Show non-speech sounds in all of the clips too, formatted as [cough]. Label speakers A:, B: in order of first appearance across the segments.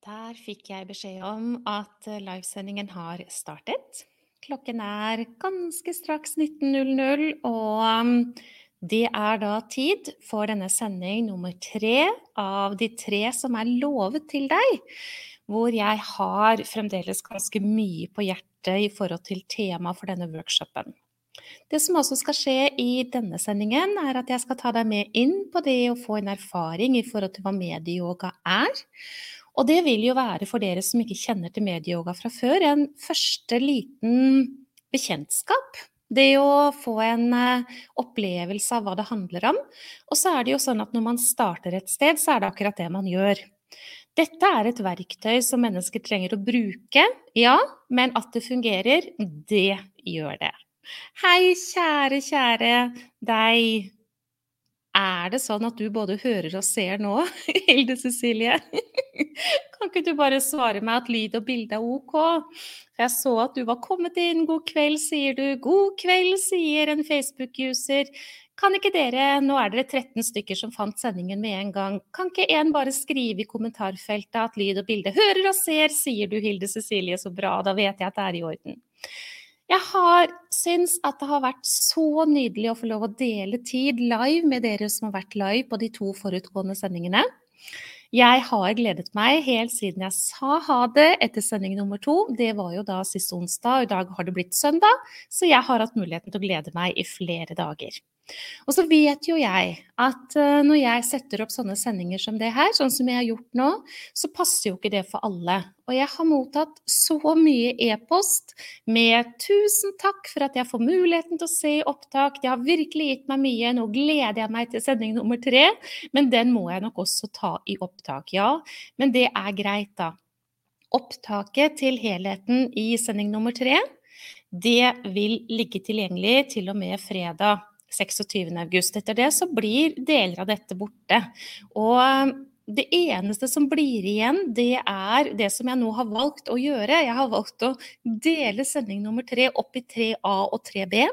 A: Der fikk jeg beskjed om at eh, livesendingen har startet. Klokken er ganske straks 19.00, og um, det er da tid for denne sending nummer tre av de tre som er lovet til deg, hvor jeg har fremdeles ganske mye på hjertet i forhold til temaet for denne workshopen. Det som også skal skje i denne sendingen, er at jeg skal ta deg med inn på det å få en erfaring i forhold til hva medieyoga er. Og det vil jo være for dere som ikke kjenner til medieyoga fra før, en første liten bekjentskap. Det å få en uh, opplevelse av hva det handler om. Og så er det jo sånn at når man starter et sted, så er det akkurat det man gjør. Dette er et verktøy som mennesker trenger å bruke, ja, men at det fungerer, det gjør det. Hei, kjære, kjære deg er det sånn at du både hører og ser nå, [laughs] Hilde Cecilie? [laughs] Kan ikke du bare svare meg at lyd og bilde er ok? Jeg så at du var kommet inn. God kveld, sier du. God kveld, sier en Facebook-user. Kan ikke dere, nå er dere 13 stykker som fant sendingen med en gang, kan ikke en bare skrive i kommentarfeltet at lyd og bilde hører og ser, sier du Hilde Cecilie, så bra, da vet jeg at det er i orden. Jeg har syns at det har vært så nydelig å få lov å dele tid live med dere som har vært live på de to forutgående sendingene. Jeg har gledet meg helt siden jeg sa ha det etter sending nummer to. Det var jo da sist onsdag, og i dag har det blitt søndag, så jeg har hatt muligheten til å glede meg i flere dager. Og så vet jo jeg at uh, når jeg setter opp sånne sendinger som det her, sånn som jeg har gjort nå, så passer jo ikke det for alle. Og jeg har mottatt så mye e-post med 'tusen takk for at jeg får muligheten til å se opptak', det har virkelig gitt meg mye, nå gleder jeg meg til sending nummer tre, men den må jeg nok også ta i opptak. Ja, men det er greit, da. Opptaket til helheten i sending nummer tre, det vil ligge tilgjengelig til og med fredag 26. august. Etter det så blir deler av dette borte. Og um, det eneste som blir igjen, det er det som jeg nå har valgt å gjøre. Jeg har valgt å dele sending nummer tre opp i 3A og 3B.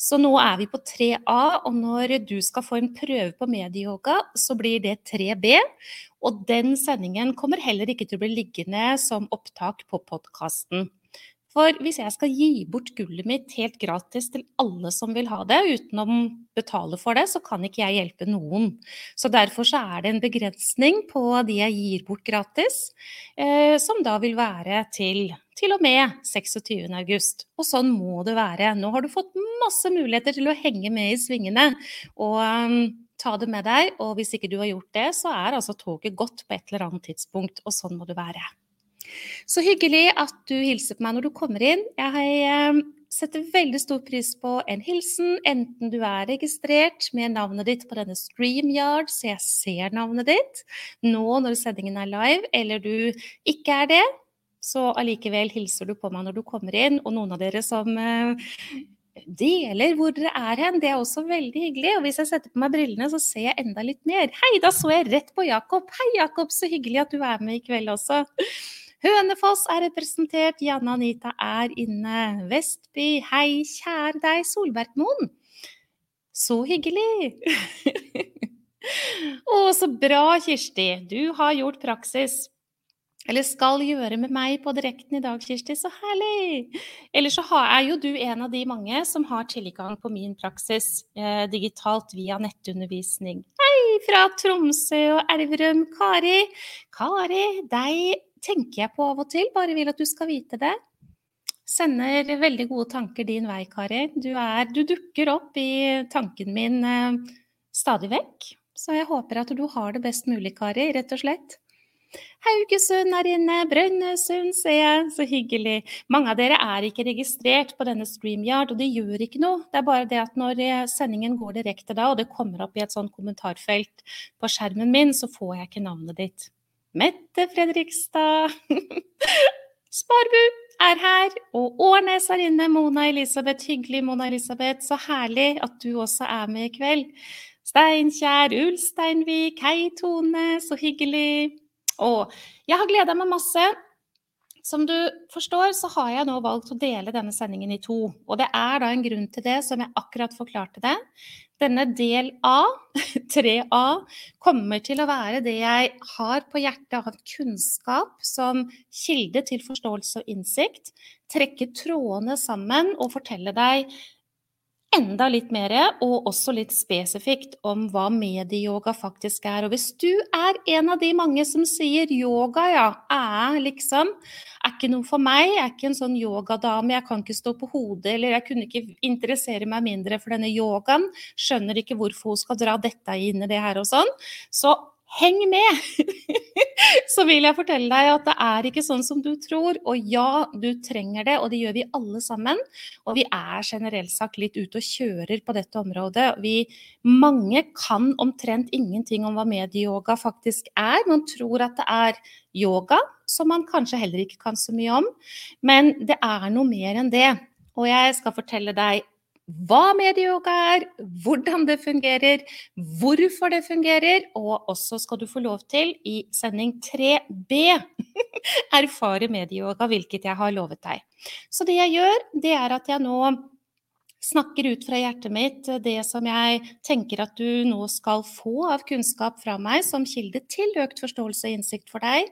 A: Så nå er vi på 3A, og når du skal få en prøve på medieyoga, så blir det 3B. Og den sendingen kommer heller ikke til å bli liggende som opptak på podkasten. For hvis jeg skal gi bort gullet mitt helt gratis til alle som vil ha det, uten å betale for det, så kan ikke jeg hjelpe noen. Så derfor så er det en begrensning på de jeg gir bort gratis, eh, som da vil være til til og med 26. august. Og sånn må det være. Nå har du fått masse muligheter til å henge med i svingene og um, ta det med deg. Og hvis ikke du har gjort det, så er altså toget gått på et eller annet tidspunkt, og sånn må det være. Så hyggelig at du hilser på meg når du kommer inn. Jeg eh, setter veldig stor pris på en hilsen, enten du er registrert med navnet ditt på denne StreamYard, så jeg ser navnet ditt nå når sendingen er live, eller du ikke er det. Så allikevel hilser du på meg når du kommer inn, og noen av dere som eh, deler hvor dere er hen. Det er også veldig hyggelig. Og hvis jeg setter på meg brillene, så ser jeg enda litt mer. Hei, da så jeg rett på Jakob. Hei, Jakob, så hyggelig at du er med i kveld også. Hønefoss er representert, Janne Anita er inne. Vestby, hei, kjære deg, Solbergmoen. Så hyggelig. [laughs] Å, så bra, Kirsti. Du har gjort praksis. Eller skal gjøre med meg på direkten i dag, Kirsti. Så herlig! Eller så er jo du en av de mange som har tilgang på min praksis eh, digitalt via nettundervisning. Hei fra Tromsø og Elverum, Kari. Kari, deg tenker jeg på av og til, bare vil at du skal vite det. Sender veldig gode tanker din vei, Kari. Du, er, du dukker opp i tanken min eh, stadig vekk. Så jeg håper at du har det best mulig, Kari, rett og slett. Haugesund er inne, Brønnøysund ser jeg, så hyggelig. Mange av dere er ikke registrert på denne StreamYard, og det gjør ikke noe. Det er bare det at når eh, sendingen går direkte da, og det kommer opp i et sånt kommentarfelt på skjermen min, så får jeg ikke navnet ditt. Mette Fredrikstad. [laughs] Sparbu er her, og Årnes er inne. Mona Elisabeth, hyggelig Mona Elisabeth. Så herlig at du også er med i kveld. Steinkjer, Ulsteinvik, hei Tone, så hyggelig. Og jeg har gleda meg masse. Som du forstår, så har jeg nå valgt å dele denne sendingen i to. Og det er da en grunn til det, som jeg akkurat forklarte det. Denne del A, [laughs] 3A, kommer til å være det jeg har på hjertet av kunnskap som kilde til forståelse og innsikt. Trekke trådene sammen og fortelle deg enda litt mer, og også litt spesifikt, om hva medieyoga faktisk er. Og hvis du er en av de mange som sier yoga, ja, er liksom er ikke noe for meg, jeg er ikke en sånn yogadame, jeg kan ikke stå på hodet, eller jeg kunne ikke interessere meg mindre for denne yogaen, skjønner ikke hvorfor hun skal dra dette inn i det her og sånn, så heng med! [laughs] så vil jeg fortelle deg at det er ikke sånn som du tror. Og ja, du trenger det, og det gjør vi alle sammen. Og vi er generelt sagt litt ute og kjører på dette området. Vi, mange kan omtrent ingenting om hva medieyoga faktisk er. Man tror at det er yoga, som man kanskje heller ikke kan så mye om. Men det er noe mer enn det. Og jeg skal fortelle deg hva medieyoga er, hvordan det fungerer, hvorfor det fungerer, og også skal du få lov til i sending 3B [laughs] erfare medieyoga, hvilket jeg har lovet deg. Så det jeg gjør, det er at jeg nå snakker ut fra hjertet mitt det som jeg tenker at du nå skal få av kunnskap fra meg som kilde til økt forståelse og innsikt for deg.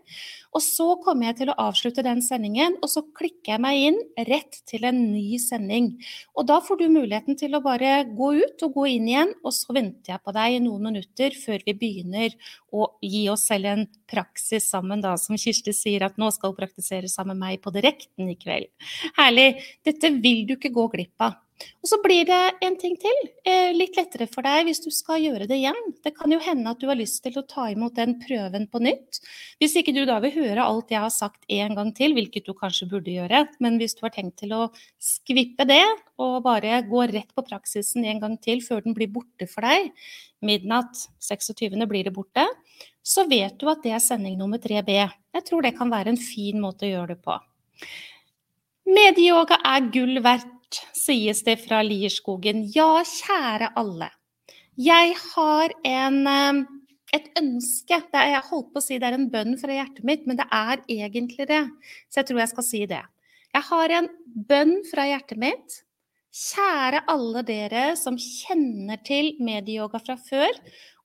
A: Og så kommer jeg til å avslutte den sendingen, og så klikker jeg meg inn rett til en ny sending. Og da får du muligheten til å bare gå ut og gå inn igjen, og så venter jeg på deg i noen minutter før vi begynner å gi oss selv en praksis sammen, da, som Kirsti sier at nå skal praktisere sammen med meg på direkten i kveld. Herlig. Dette vil du ikke gå glipp av. Og så blir det en ting til. Eh, litt lettere for deg hvis du skal gjøre det igjen. Det kan jo hende at du har lyst til å ta imot den prøven på nytt. Hvis ikke du da vil høre alt jeg har sagt en gang til, hvilket du kanskje burde gjøre, men hvis du har tenkt til å skvippe det og bare gå rett på praksisen en gang til før den blir borte for deg, midnatt 26. blir det borte, så vet du at det er sending nummer 3B. Jeg tror det kan være en fin måte å gjøre det på. Medieyoga er gull verdt sies det fra Lierskogen. Ja, kjære alle. Jeg har en, eh, et ønske. Er, jeg holdt på å si det er en bønn fra hjertet mitt, men det er egentlig det. Så jeg tror jeg skal si det. Jeg har en bønn fra hjertet mitt. Kjære alle dere som kjenner til medieyoga fra før,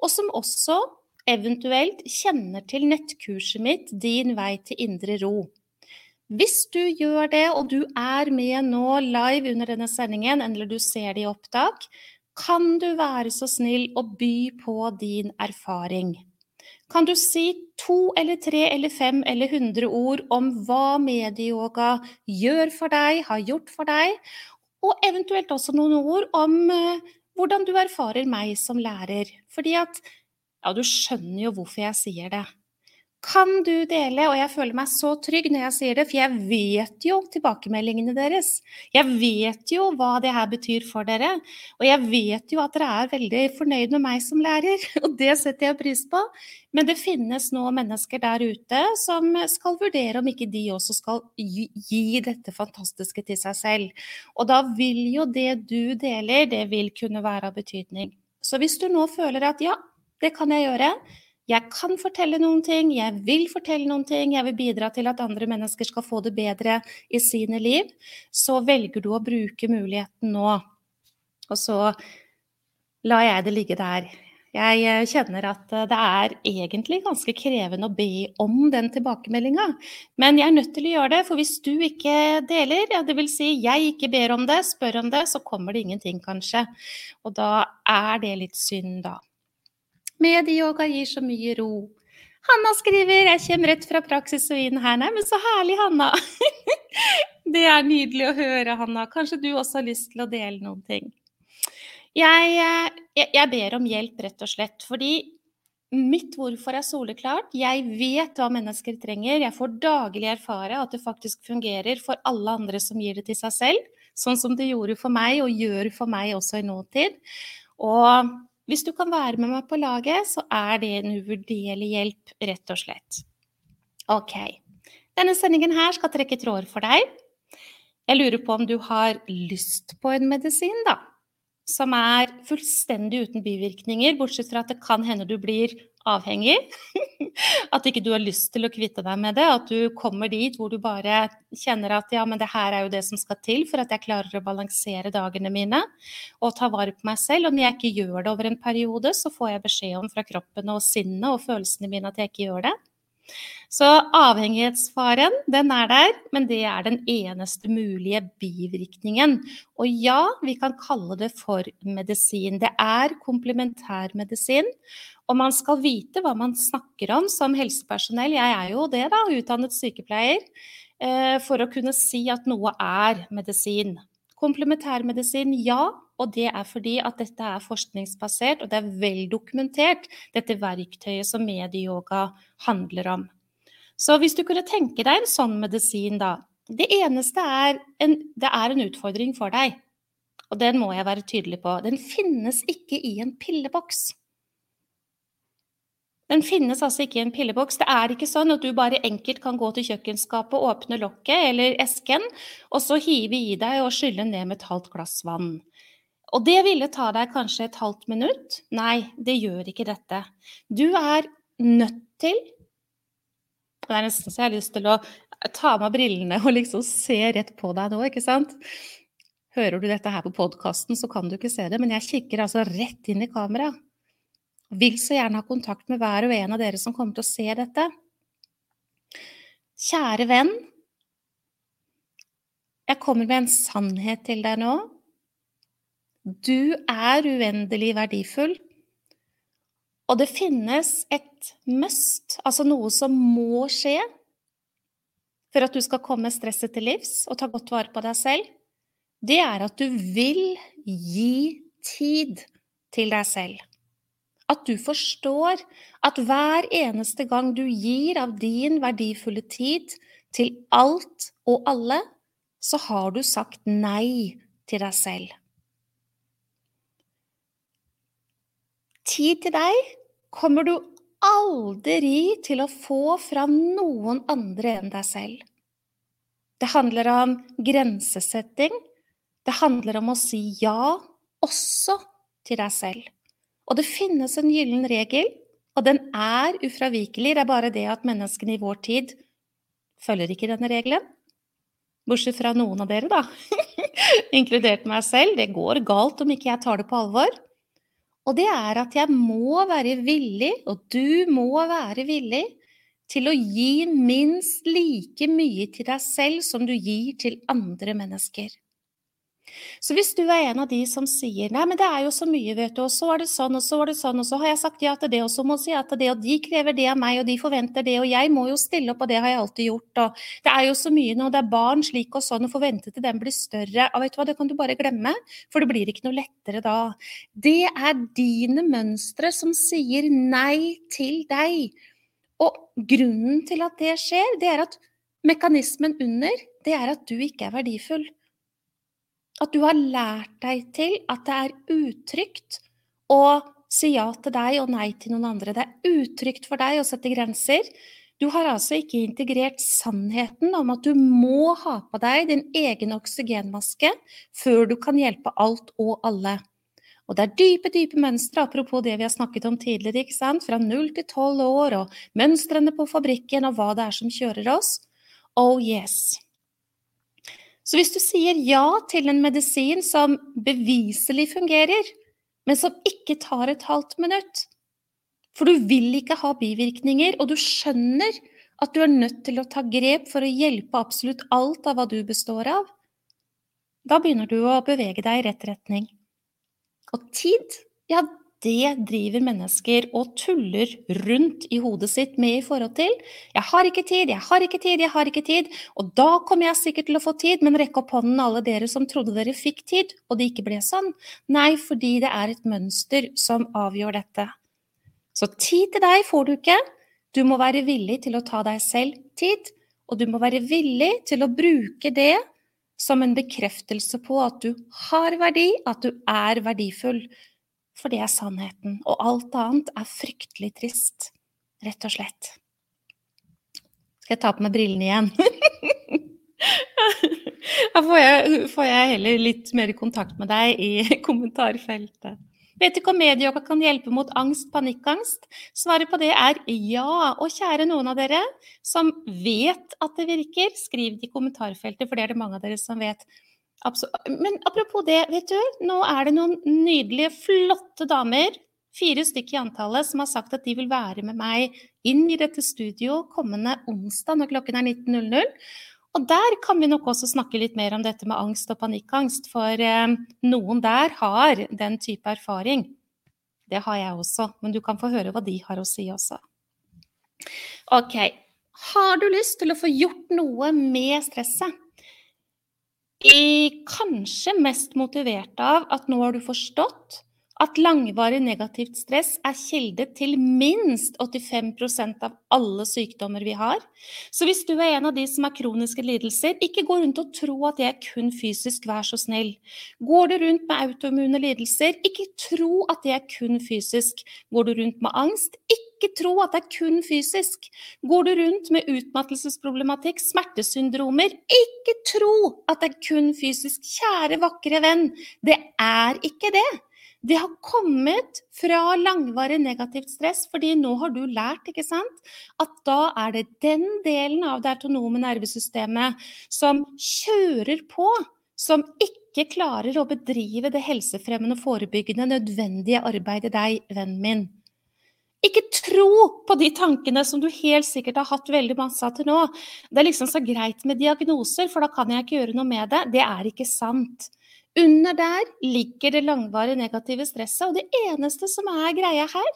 A: og som også eventuelt kjenner til nettkurset mitt Din vei til indre ro. Hvis du gjør det, og du er med nå live under denne sendingen, eller du ser det i opptak, kan du være så snill å by på din erfaring? Kan du si to eller tre eller fem eller hundre ord om hva medieyoga gjør for deg, har gjort for deg, og eventuelt også noen ord om uh, hvordan du erfarer meg som lærer? Fordi at Ja, du skjønner jo hvorfor jeg sier det. Kan du dele? Og jeg føler meg så trygg når jeg sier det, for jeg vet jo tilbakemeldingene deres. Jeg vet jo hva det her betyr for dere. Og jeg vet jo at dere er veldig fornøyd med meg som lærer, [laughs] og det setter jeg pris på. Men det finnes nå mennesker der ute som skal vurdere om ikke de også skal gi dette fantastiske til seg selv. Og da vil jo det du deler, det vil kunne være av betydning. Så hvis du nå føler at ja, det kan jeg gjøre, jeg kan fortelle noen ting, jeg vil fortelle noen ting, jeg vil bidra til at andre mennesker skal få det bedre i sine liv, så velger du å bruke muligheten nå. Og så lar jeg det ligge der. Jeg eh, kjenner at eh, det er egentlig ganske krevende å be om den tilbakemeldinga. Men jeg er nødt til å gjøre det, for hvis du ikke deler, ja, dvs. Si jeg ikke ber om det, spør om det, så kommer det ingenting, kanskje. Og da er det litt synd, da. Medieyoga gir så mye ro. Hanna skriver 'Jeg kommer rett fra praksis og inn her'. Nei, men så herlig, Hanna. [laughs] det er nydelig å høre, Hanna. Kanskje du også har lyst til å dele noen ting. Jeg, eh, jeg, jeg ber om hjelp, rett og slett, fordi mitt hvorfor er soleklart. Jeg vet hva mennesker trenger. Jeg får daglig erfare at det faktisk fungerer for alle andre som gir det til seg selv. Sånn som det gjorde for meg, og gjør for meg også i nåtid. Og hvis du kan være med meg på laget, så er det en uvurderlig hjelp, rett og slett. Ok. Denne sendingen her skal trekke tråder for deg. Jeg lurer på om du har lyst på en medisin, da. Som er fullstendig uten bivirkninger, bortsett fra at det kan hende du blir avhengig. [laughs] At ikke du har lyst til å kvitte deg med det. At du kommer dit hvor du bare kjenner at ja, men det her er jo det som skal til for at jeg klarer å balansere dagene mine og ta vare på meg selv. Og når jeg ikke gjør det over en periode, så får jeg beskjed om fra kroppen og sinnet og følelsene mine at jeg ikke gjør det. Så avhengighetsfaren, den er der, men det er den eneste mulige bivirkningen. Og ja, vi kan kalle det for medisin. Det er komplementærmedisin. Og man skal vite hva man snakker om som helsepersonell. Jeg er jo det, da, utdannet sykepleier. Eh, for å kunne si at noe er medisin. Komplementærmedisin, ja. Og det er fordi at dette er forskningsbasert, og det er vel dokumentert, dette verktøyet som medieyoga handler om. Så hvis du kunne tenke deg en sånn medisin, da. Det eneste er en, det er en utfordring for deg. Og den må jeg være tydelig på. Den finnes ikke i en pilleboks. Den finnes altså ikke i en pilleboks. Det er ikke sånn at du bare enkelt kan gå til kjøkkenskapet, åpne lokket eller esken, og så hive i deg og skylle ned med et halvt glass vann. Og det ville ta deg kanskje et halvt minutt. Nei, det gjør ikke dette. Du er nødt til Det er nesten så jeg har lyst til å ta av meg brillene og liksom se rett på deg nå, ikke sant? Hører du dette her på podkasten, så kan du ikke se det, men jeg kikker altså rett inn i kameraet. Vil så gjerne ha kontakt med hver og en av dere som kommer til å se dette. Kjære venn, jeg kommer med en sannhet til deg nå du er uendelig verdifull. Og det finnes et must, altså noe som må skje for at du skal komme stresset til livs og ta godt vare på deg selv. Det er at du vil gi tid til deg selv. At du forstår at hver eneste gang du gir av din verdifulle tid til alt og alle, så har du sagt nei til deg selv. Tid til deg kommer du aldri til å få fra noen andre enn deg selv. Det handler om grensesetting. Det handler om å si ja også til deg selv. Og det finnes en gyllen regel, og den er ufravikelig. Det er bare det at menneskene i vår tid følger ikke denne regelen. Bortsett fra noen av dere, da. [laughs] Inkludert meg selv. Det går galt om ikke jeg tar det på alvor. Og det er at jeg må være villig, og du må være villig, til å gi minst like mye til deg selv som du gir til andre mennesker. Så hvis du er en av de som sier nei, men det er jo så mye, vet du, og så er det sånn, og så er det sånn, og så har jeg sagt ja til det, og så må jeg si ja til det, og de krever det av meg, og de forventer det, og jeg må jo stille opp, og det har jeg alltid gjort, og det er jo så mye nå, det er barn slik og sånn, og forvente til den blir større, og vet du hva, det kan du bare glemme, for det blir ikke noe lettere da. Det er dine mønstre som sier nei til deg. Og grunnen til at det skjer, det er at mekanismen under, det er at du ikke er verdifull. At du har lært deg til at det er utrygt å si ja til deg og nei til noen andre. Det er utrygt for deg å sette grenser. Du har altså ikke integrert sannheten om at du må ha på deg din egen oksygenmaske før du kan hjelpe alt og alle. Og det er dype, dype mønstre, apropos det vi har snakket om tidligere, ikke sant? fra null til tolv år, og mønstrene på fabrikken, og hva det er som kjører oss. Oh yes. Så hvis du sier ja til en medisin som beviselig fungerer, men som ikke tar et halvt minutt, for du vil ikke ha bivirkninger, og du skjønner at du er nødt til å ta grep for å hjelpe absolutt alt av hva du består av, da begynner du å bevege deg i rett retning. Og tid, ja, det driver mennesker og tuller rundt i hodet sitt med i forhold til 'jeg har ikke tid, jeg har ikke tid, jeg har ikke tid', og da kommer jeg sikkert til å få tid, men rekk opp hånden alle dere som trodde dere fikk tid, og det ikke ble sånn. Nei, fordi det er et mønster som avgjør dette. Så tid til deg får du ikke. Du må være villig til å ta deg selv tid, og du må være villig til å bruke det som en bekreftelse på at du har verdi, at du er verdifull. For det er sannheten. Og alt annet er fryktelig trist. Rett og slett. Skal jeg ta på meg brillene igjen? [laughs] Da får jeg, får jeg heller litt mer kontakt med deg i [laughs] kommentarfeltet. Vet ikke om medyoga kan hjelpe mot angst, panikkangst? Svaret på det er ja. Og kjære noen av dere som vet at det virker, skriv det i kommentarfeltet, for det er det mange av dere som vet. Men apropos det, vet du, nå er det noen nydelige, flotte damer, fire stykker i antallet, som har sagt at de vil være med meg inn i dette studio kommende onsdag når klokken er 19.00. Og der kan vi nok også snakke litt mer om dette med angst og panikkangst, for eh, noen der har den type erfaring. Det har jeg også, men du kan få høre hva de har å si også. Ok, har du lyst til å få gjort noe med stresset? I, kanskje mest motivert av at nå har du forstått at langvarig negativt stress er kilde til minst 85% av alle sykdommer vi har. Så hvis du er en av de som har kroniske lidelser, ikke gå rundt og tro at det er kun fysisk, vær så snill. Går du rundt med autoimmune lidelser, ikke tro at det er kun fysisk. Går du rundt med angst, ikke tro at det er kun fysisk. Går du rundt med utmattelsesproblematikk, smertesyndromer, ikke tro at det er kun fysisk. Kjære, vakre venn, det er ikke det. Det har kommet fra langvarig negativt stress, fordi nå har du lært ikke sant, at da er det den delen av det autonome nervesystemet som kjører på, som ikke klarer å bedrive det helsefremmende, og forebyggende, nødvendige arbeidet deg, vennen min. Ikke tro på de tankene som du helt sikkert har hatt veldig masse av til nå. Det er liksom så greit med diagnoser, for da kan jeg ikke gjøre noe med det. Det er ikke sant. Under der ligger det langvarige negative stresset, og det eneste som er greia her,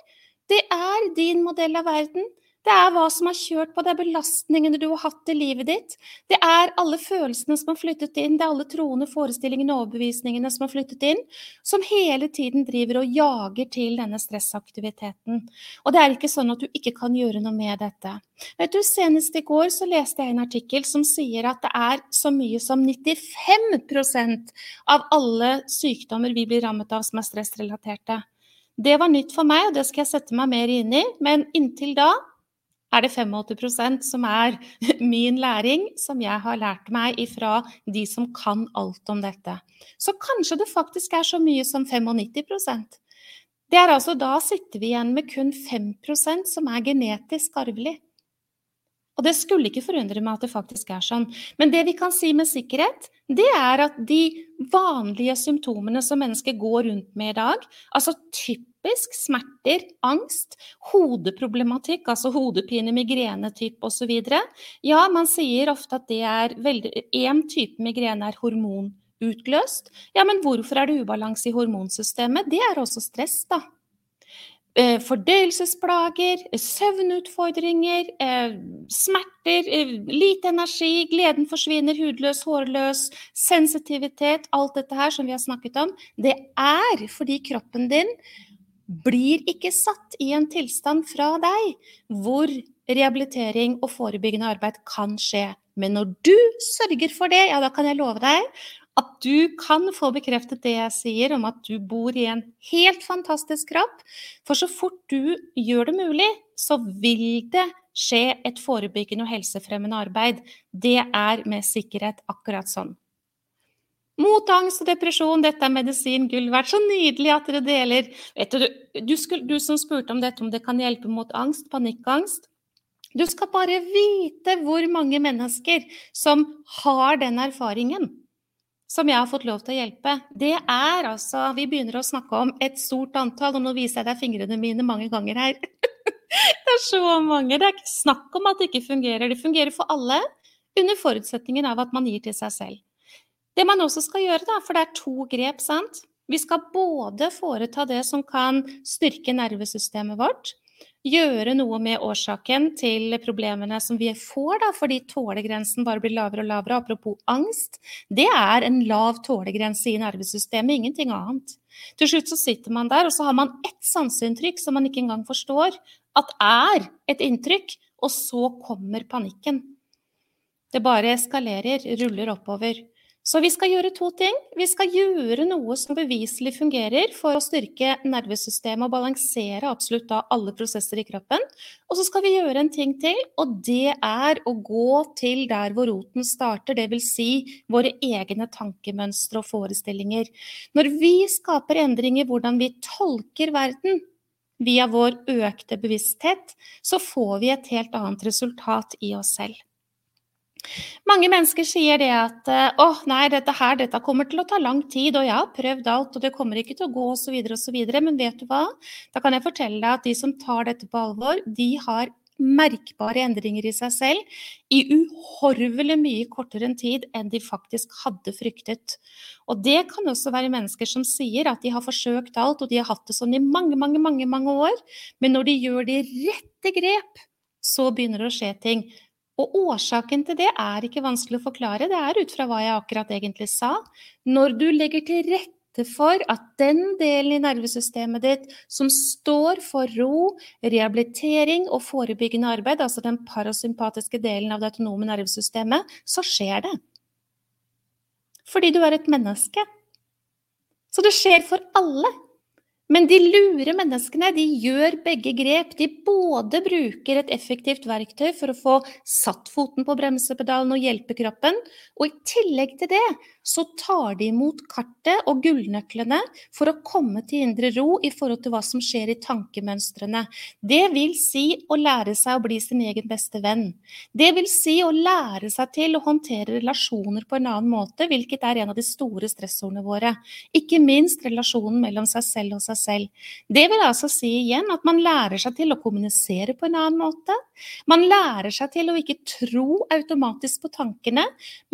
A: det er din modell av verden. Det er hva som har kjørt på, det er belastningene du har hatt i livet ditt. Det er alle følelsene som har flyttet inn, det er alle troende forestillingene og overbevisningene som har flyttet inn, som hele tiden driver og jager til denne stressaktiviteten. Og det er ikke sånn at du ikke kan gjøre noe med dette. Vet du, Senest i går så leste jeg en artikkel som sier at det er så mye som 95% av alle sykdommer vi blir rammet av som er stressrelaterte. Det var nytt for meg, og det skal jeg sette meg mer inn i, men inntil da er det 85% som er [laughs] min læring, som jeg har lært meg ifra de som kan alt om dette. Så kanskje det faktisk er så mye som 95% Det er altså Da sitter vi igjen med kun 5% som er genetisk arvelig. Og det skulle ikke forundre meg at det faktisk er sånn. Men det vi kan si med sikkerhet, det er at de vanlige symptomene som mennesker går rundt med i dag, altså typisk smerter, angst, hodeproblematikk, altså hodepine, migrenetype osv. Ja, man sier ofte at det er Én type migrene er hormonutløst. Ja, men hvorfor er det ubalanse i hormonsystemet? Det er også stress, da. Eh, fordøyelsesplager, søvnutfordringer, eh, smerter, eh, lite energi, gleden forsvinner, hudløs, hårløs, sensitivitet, alt dette her som vi har snakket om, det er fordi kroppen din blir ikke satt i en tilstand fra deg hvor rehabilitering og forebyggende arbeid kan skje. Men når du sørger for det, ja, da kan jeg love deg at du kan få bekreftet det jeg sier om at du bor i en helt fantastisk kropp. For så fort du gjør det mulig, så vil det skje et forebyggende og helsefremmende arbeid. Det er med sikkerhet akkurat sånn. Mot angst og depresjon, dette er medisin gull verdt. Så nydelig at dere deler. Du, du, skulle, du som spurte om dette, om det kan hjelpe mot angst, panikkangst. Du skal bare vite hvor mange mennesker som har den erfaringen som jeg har fått lov til å hjelpe, det er altså Vi begynner å snakke om et stort antall, og nå viser jeg deg fingrene mine mange ganger her. [laughs] det er så mange. Det er ikke snakk om at det ikke fungerer. Det fungerer for alle, under forutsetningen av at man gir til seg selv. Det man også skal gjøre, da, for det er to grep, sant Vi skal både foreta det som kan styrke nervesystemet vårt, gjøre noe med årsaken til problemene som vi får, da, fordi tålegrensen bare blir lavere og lavere. Apropos angst, det er en lav tålegrense i nervesystemet, ingenting annet. Til slutt så sitter man der, og så har man ett sanseinntrykk som man ikke engang forstår at er et inntrykk, og så kommer panikken. Det bare eskalerer, ruller oppover. Så vi skal gjøre to ting. Vi skal gjøre noe som beviselig fungerer for å styrke nervesystemet og balansere absolutt da alle prosesser i kroppen. Og så skal vi gjøre en ting til, og det er å gå til der hvor roten starter. Dvs. Si våre egne tankemønstre og forestillinger. Når vi skaper endringer i hvordan vi tolker verden, via vår økte bevissthet, så får vi et helt annet resultat i oss selv. Mange mennesker sier det at eh, å nei, dette her, dette kommer til å ta lang tid, og jeg har prøvd alt, og det kommer ikke til å gå, osv., osv. Men vet du hva? Da kan jeg fortelle deg at de som tar dette på alvor, de har merkbare endringer i seg selv i uhorvelig mye kortere tid enn de faktisk hadde fryktet. Og det kan også være mennesker som sier at de har forsøkt alt, og de har hatt det sånn i mange, mange, mange, mange år, men når de gjør de rette grep, så begynner det å skje ting. Og årsaken til det er ikke vanskelig å forklare, det er ut fra hva jeg akkurat egentlig sa. Når du legger til rette for at den delen i nervesystemet ditt som står for ro, rehabilitering og forebyggende arbeid, altså den parasympatiske delen av det autonome nervesystemet, så skjer det. Fordi du er et menneske. Så det skjer for alle. Men de lure menneskene de gjør begge grep. De både bruker et effektivt verktøy for å få satt foten på bremsepedalen og hjelpe kroppen, og i tillegg til det så tar de imot kartet og gullnøklene for å komme til indre ro i forhold til hva som skjer i tankemønstrene. Det vil si å lære seg å bli sin egen beste venn. Det vil si å lære seg til å håndtere relasjoner på en annen måte, hvilket er en av de store stressordene våre. Ikke minst relasjonen mellom seg selv og seg selv. Det vil altså si igjen at man lærer seg til å kommunisere på en annen måte. Man lærer seg til å ikke tro automatisk på tankene.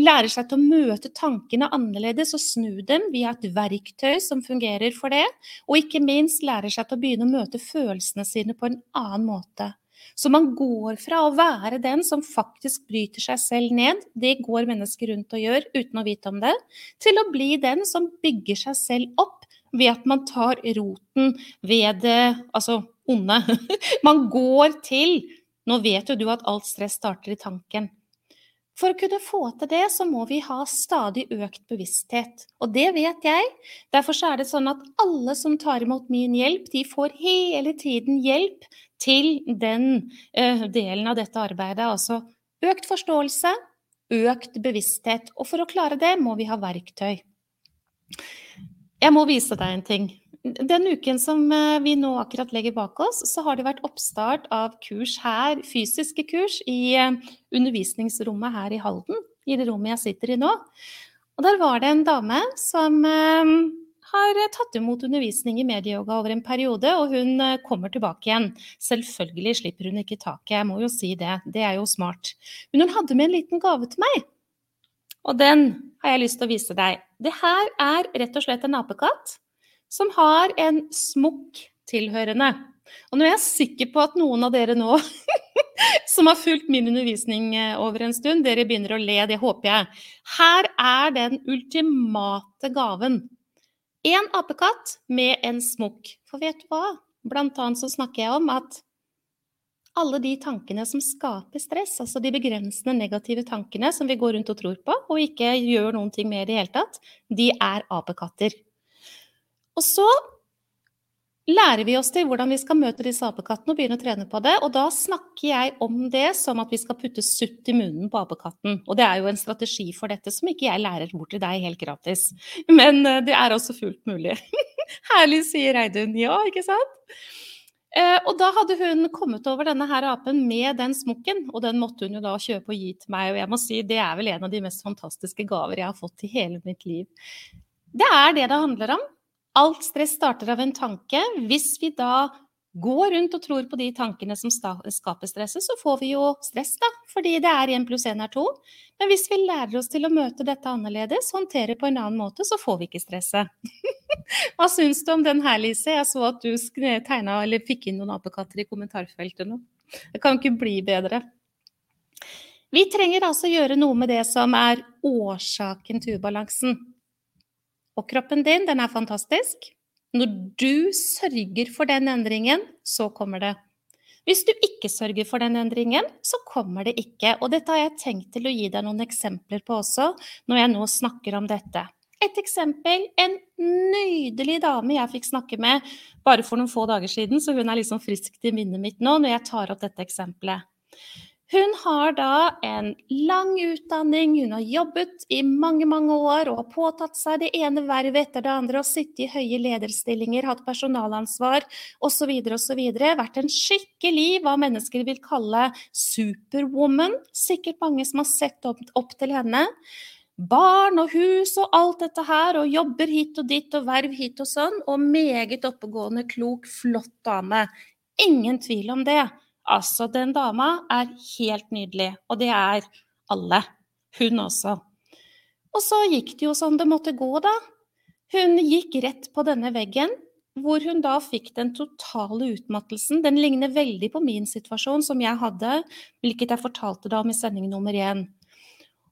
A: Lærer seg til å møte tankene annerledes og snu dem via et verktøy som fungerer for det. Og ikke minst lærer seg til å begynne å møte følelsene sine på en annen måte. Så man går fra å være den som faktisk bryter seg selv ned, det går mennesker rundt og gjør uten å vite om det, til å bli den som bygger seg selv opp ved at man tar roten ved det altså onde. [laughs] Man går til Nå vet jo du at alt stress starter i tanken. For å kunne få til det, så må vi ha stadig økt bevissthet. Og det vet jeg. Derfor er det sånn at alle som tar imot min hjelp, de får hele tiden hjelp til den uh, delen av dette arbeidet. Altså økt forståelse, økt bevissthet. Og for å klare det må vi ha verktøy. Jeg må vise deg en ting. Den uken som eh, vi nå akkurat legger bak oss, så har det vært oppstart av kurs her, fysiske kurs, i eh, undervisningsrommet her i Halden. I det rommet jeg sitter i nå. Og der var det en dame som eh, har tatt imot undervisning i medieyoga over en periode, og hun kommer tilbake igjen. Selvfølgelig slipper hun ikke taket, jeg må jo si det. Det er jo smart. Men hun hadde med en liten gave til meg. Og den har jeg lyst til å vise deg. Det her er rett og slett en apekatt som har en smokk tilhørende. Og nå er jeg sikker på at noen av dere nå [laughs] som har fulgt min undervisning eh, over en stund, dere begynner å le. Det håper jeg. Her er den ultimate gaven. En apekatt med en smokk. For vet du hva? Blant annet så snakker jeg om at alle de tankene som skaper stress, altså de begrensende negative tankene som vi går rundt og tror på, og ikke gjør noen ting med i det hele tatt, de er apekatter. Og så lærer vi oss til hvordan vi skal møte disse apekattene og begynne å trene på det. Og da snakker jeg om det som at vi skal putte sutt i munnen på apekatten. Og det er jo en strategi for dette som ikke jeg lærer bort til deg helt gratis. Men eh, det er også fullt mulig. [laughs] Herlig, sier Reidun. Ja, ikke sant? Eh, og da hadde hun kommet over denne her apen med den smokken, og den måtte hun jo da kjøpe og gi til meg. Og jeg må si det er vel en av de mest fantastiske gaver jeg har fått i hele mitt liv. Det er det det handler om. Alt stress starter av en tanke. Hvis vi da går rundt og tror på de tankene som skaper stresset, så får vi jo stress, da. Fordi det er én pluss én er to. Men hvis vi lærer oss til å møte dette annerledes, håndtere på en annen måte, så får vi ikke stresset. [laughs] Hva syns du om den her, Lise? Jeg så at du tegna eller fikk inn noen apekatter i kommentarfeltet nå. Det kan ikke bli bedre. Vi trenger altså gjøre noe med det som er årsaken til ubalansen. Og kroppen din, den er fantastisk. Når du sørger for den endringen, så kommer det. Hvis du ikke sørger for den endringen, så kommer det ikke. Og dette har jeg tenkt til å gi deg noen eksempler på også, når jeg nå snakker om dette. Et eksempel en nydelig dame jeg fikk snakke med bare for noen få dager siden, så hun er liksom friskt i minnet mitt nå når jeg tar opp dette eksempelet. Hun har da en lang utdanning, hun har jobbet i mange, mange år og har påtatt seg det ene vervet etter det andre og sittet i høye lederstillinger, hatt personalansvar osv. osv. Vært en skikkelig hva mennesker vil kalle superwoman. Sikkert mange som har sett opp, opp til henne barn og hus og alt dette her, og jobber hit og dit og verv hit og sånn, og meget oppegående, klok, flott dame. Ingen tvil om det. Altså, den dama er helt nydelig, og det er alle. Hun også. Og så gikk det jo som det måtte gå, da. Hun gikk rett på denne veggen, hvor hun da fikk den totale utmattelsen. Den ligner veldig på min situasjon som jeg hadde, hvilket jeg fortalte da om i sending nummer én.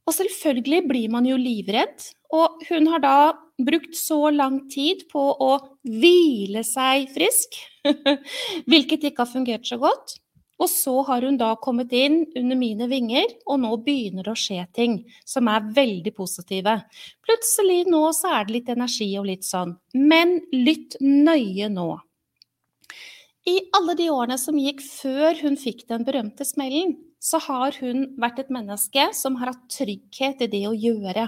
A: Og selvfølgelig blir man jo livredd, og hun har da brukt så lang tid på å hvile seg frisk, [laughs] hvilket ikke har fungert så godt. Og så har hun da kommet inn under mine vinger, og nå begynner det å skje ting som er veldig positive. Plutselig nå så er det litt energi og litt sånn. Men lytt nøye nå. I alle de årene som gikk før hun fikk den berømte smellen, så har hun vært et menneske som har hatt trygghet i det å gjøre.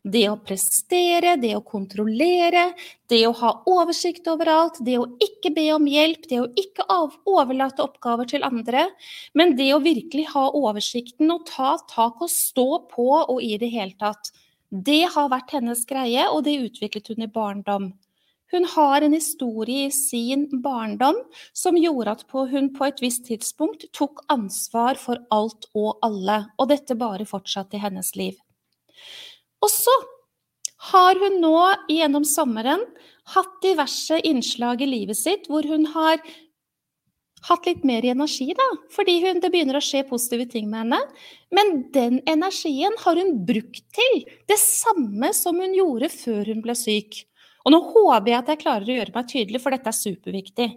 A: Det å prestere, det å kontrollere, det å ha oversikt over alt, det å ikke be om hjelp, det å ikke overlate oppgaver til andre, men det å virkelig ha oversikten og ta tak og stå på og i det hele tatt. Det har vært hennes greie, og det utviklet hun i barndom. Hun har en historie i sin barndom som gjorde at hun på et visst tidspunkt tok ansvar for alt og alle, og dette bare fortsatte i hennes liv. Og så har hun nå gjennom sommeren hatt diverse innslag i livet sitt hvor hun har hatt litt mer energi, da, fordi hun, det begynner å skje positive ting med henne. Men den energien har hun brukt til det samme som hun gjorde før hun ble syk. Og nå håper jeg at jeg klarer å gjøre meg tydelig, for dette er superviktig.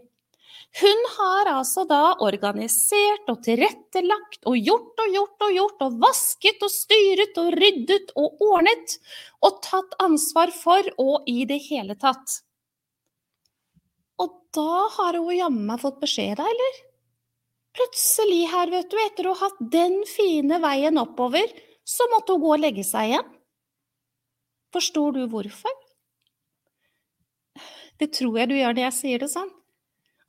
A: Hun har altså da organisert og tilrettelagt og gjort og gjort og gjort og vasket og styret og ryddet og ordnet og tatt ansvar for og i det hele tatt. Og da har hun jammen meg fått beskjed, da, eller? Plutselig her, vet du, etter å ha hatt den fine veien oppover, så måtte hun gå og legge seg igjen. Forstår du hvorfor? Det tror jeg du gjør når jeg sier det sånn.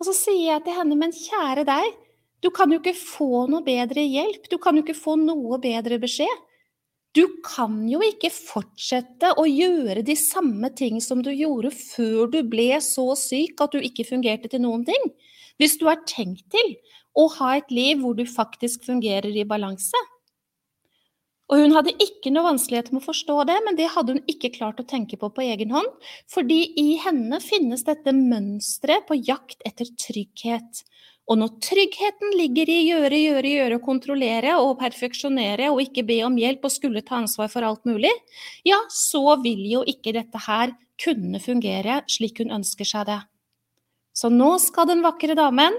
A: Og så sier jeg til henne, men kjære deg, du kan jo ikke få noe bedre hjelp, du kan jo ikke få noe bedre beskjed. Du kan jo ikke fortsette å gjøre de samme ting som du gjorde før du ble så syk at du ikke fungerte til noen ting. Hvis du har tenkt til å ha et liv hvor du faktisk fungerer i balanse. Og hun hadde ikke noe vanskelighet med å forstå det, men det hadde hun ikke klart å tenke på på egen hånd, fordi i henne finnes dette mønsteret på jakt etter trygghet. Og når tryggheten ligger i gjøre, gjøre, gjøre, kontrollere og perfeksjonere og ikke be om hjelp og skulle ta ansvar for alt mulig, ja, så vil jo ikke dette her kunne fungere slik hun ønsker seg det. Så nå skal den vakre damen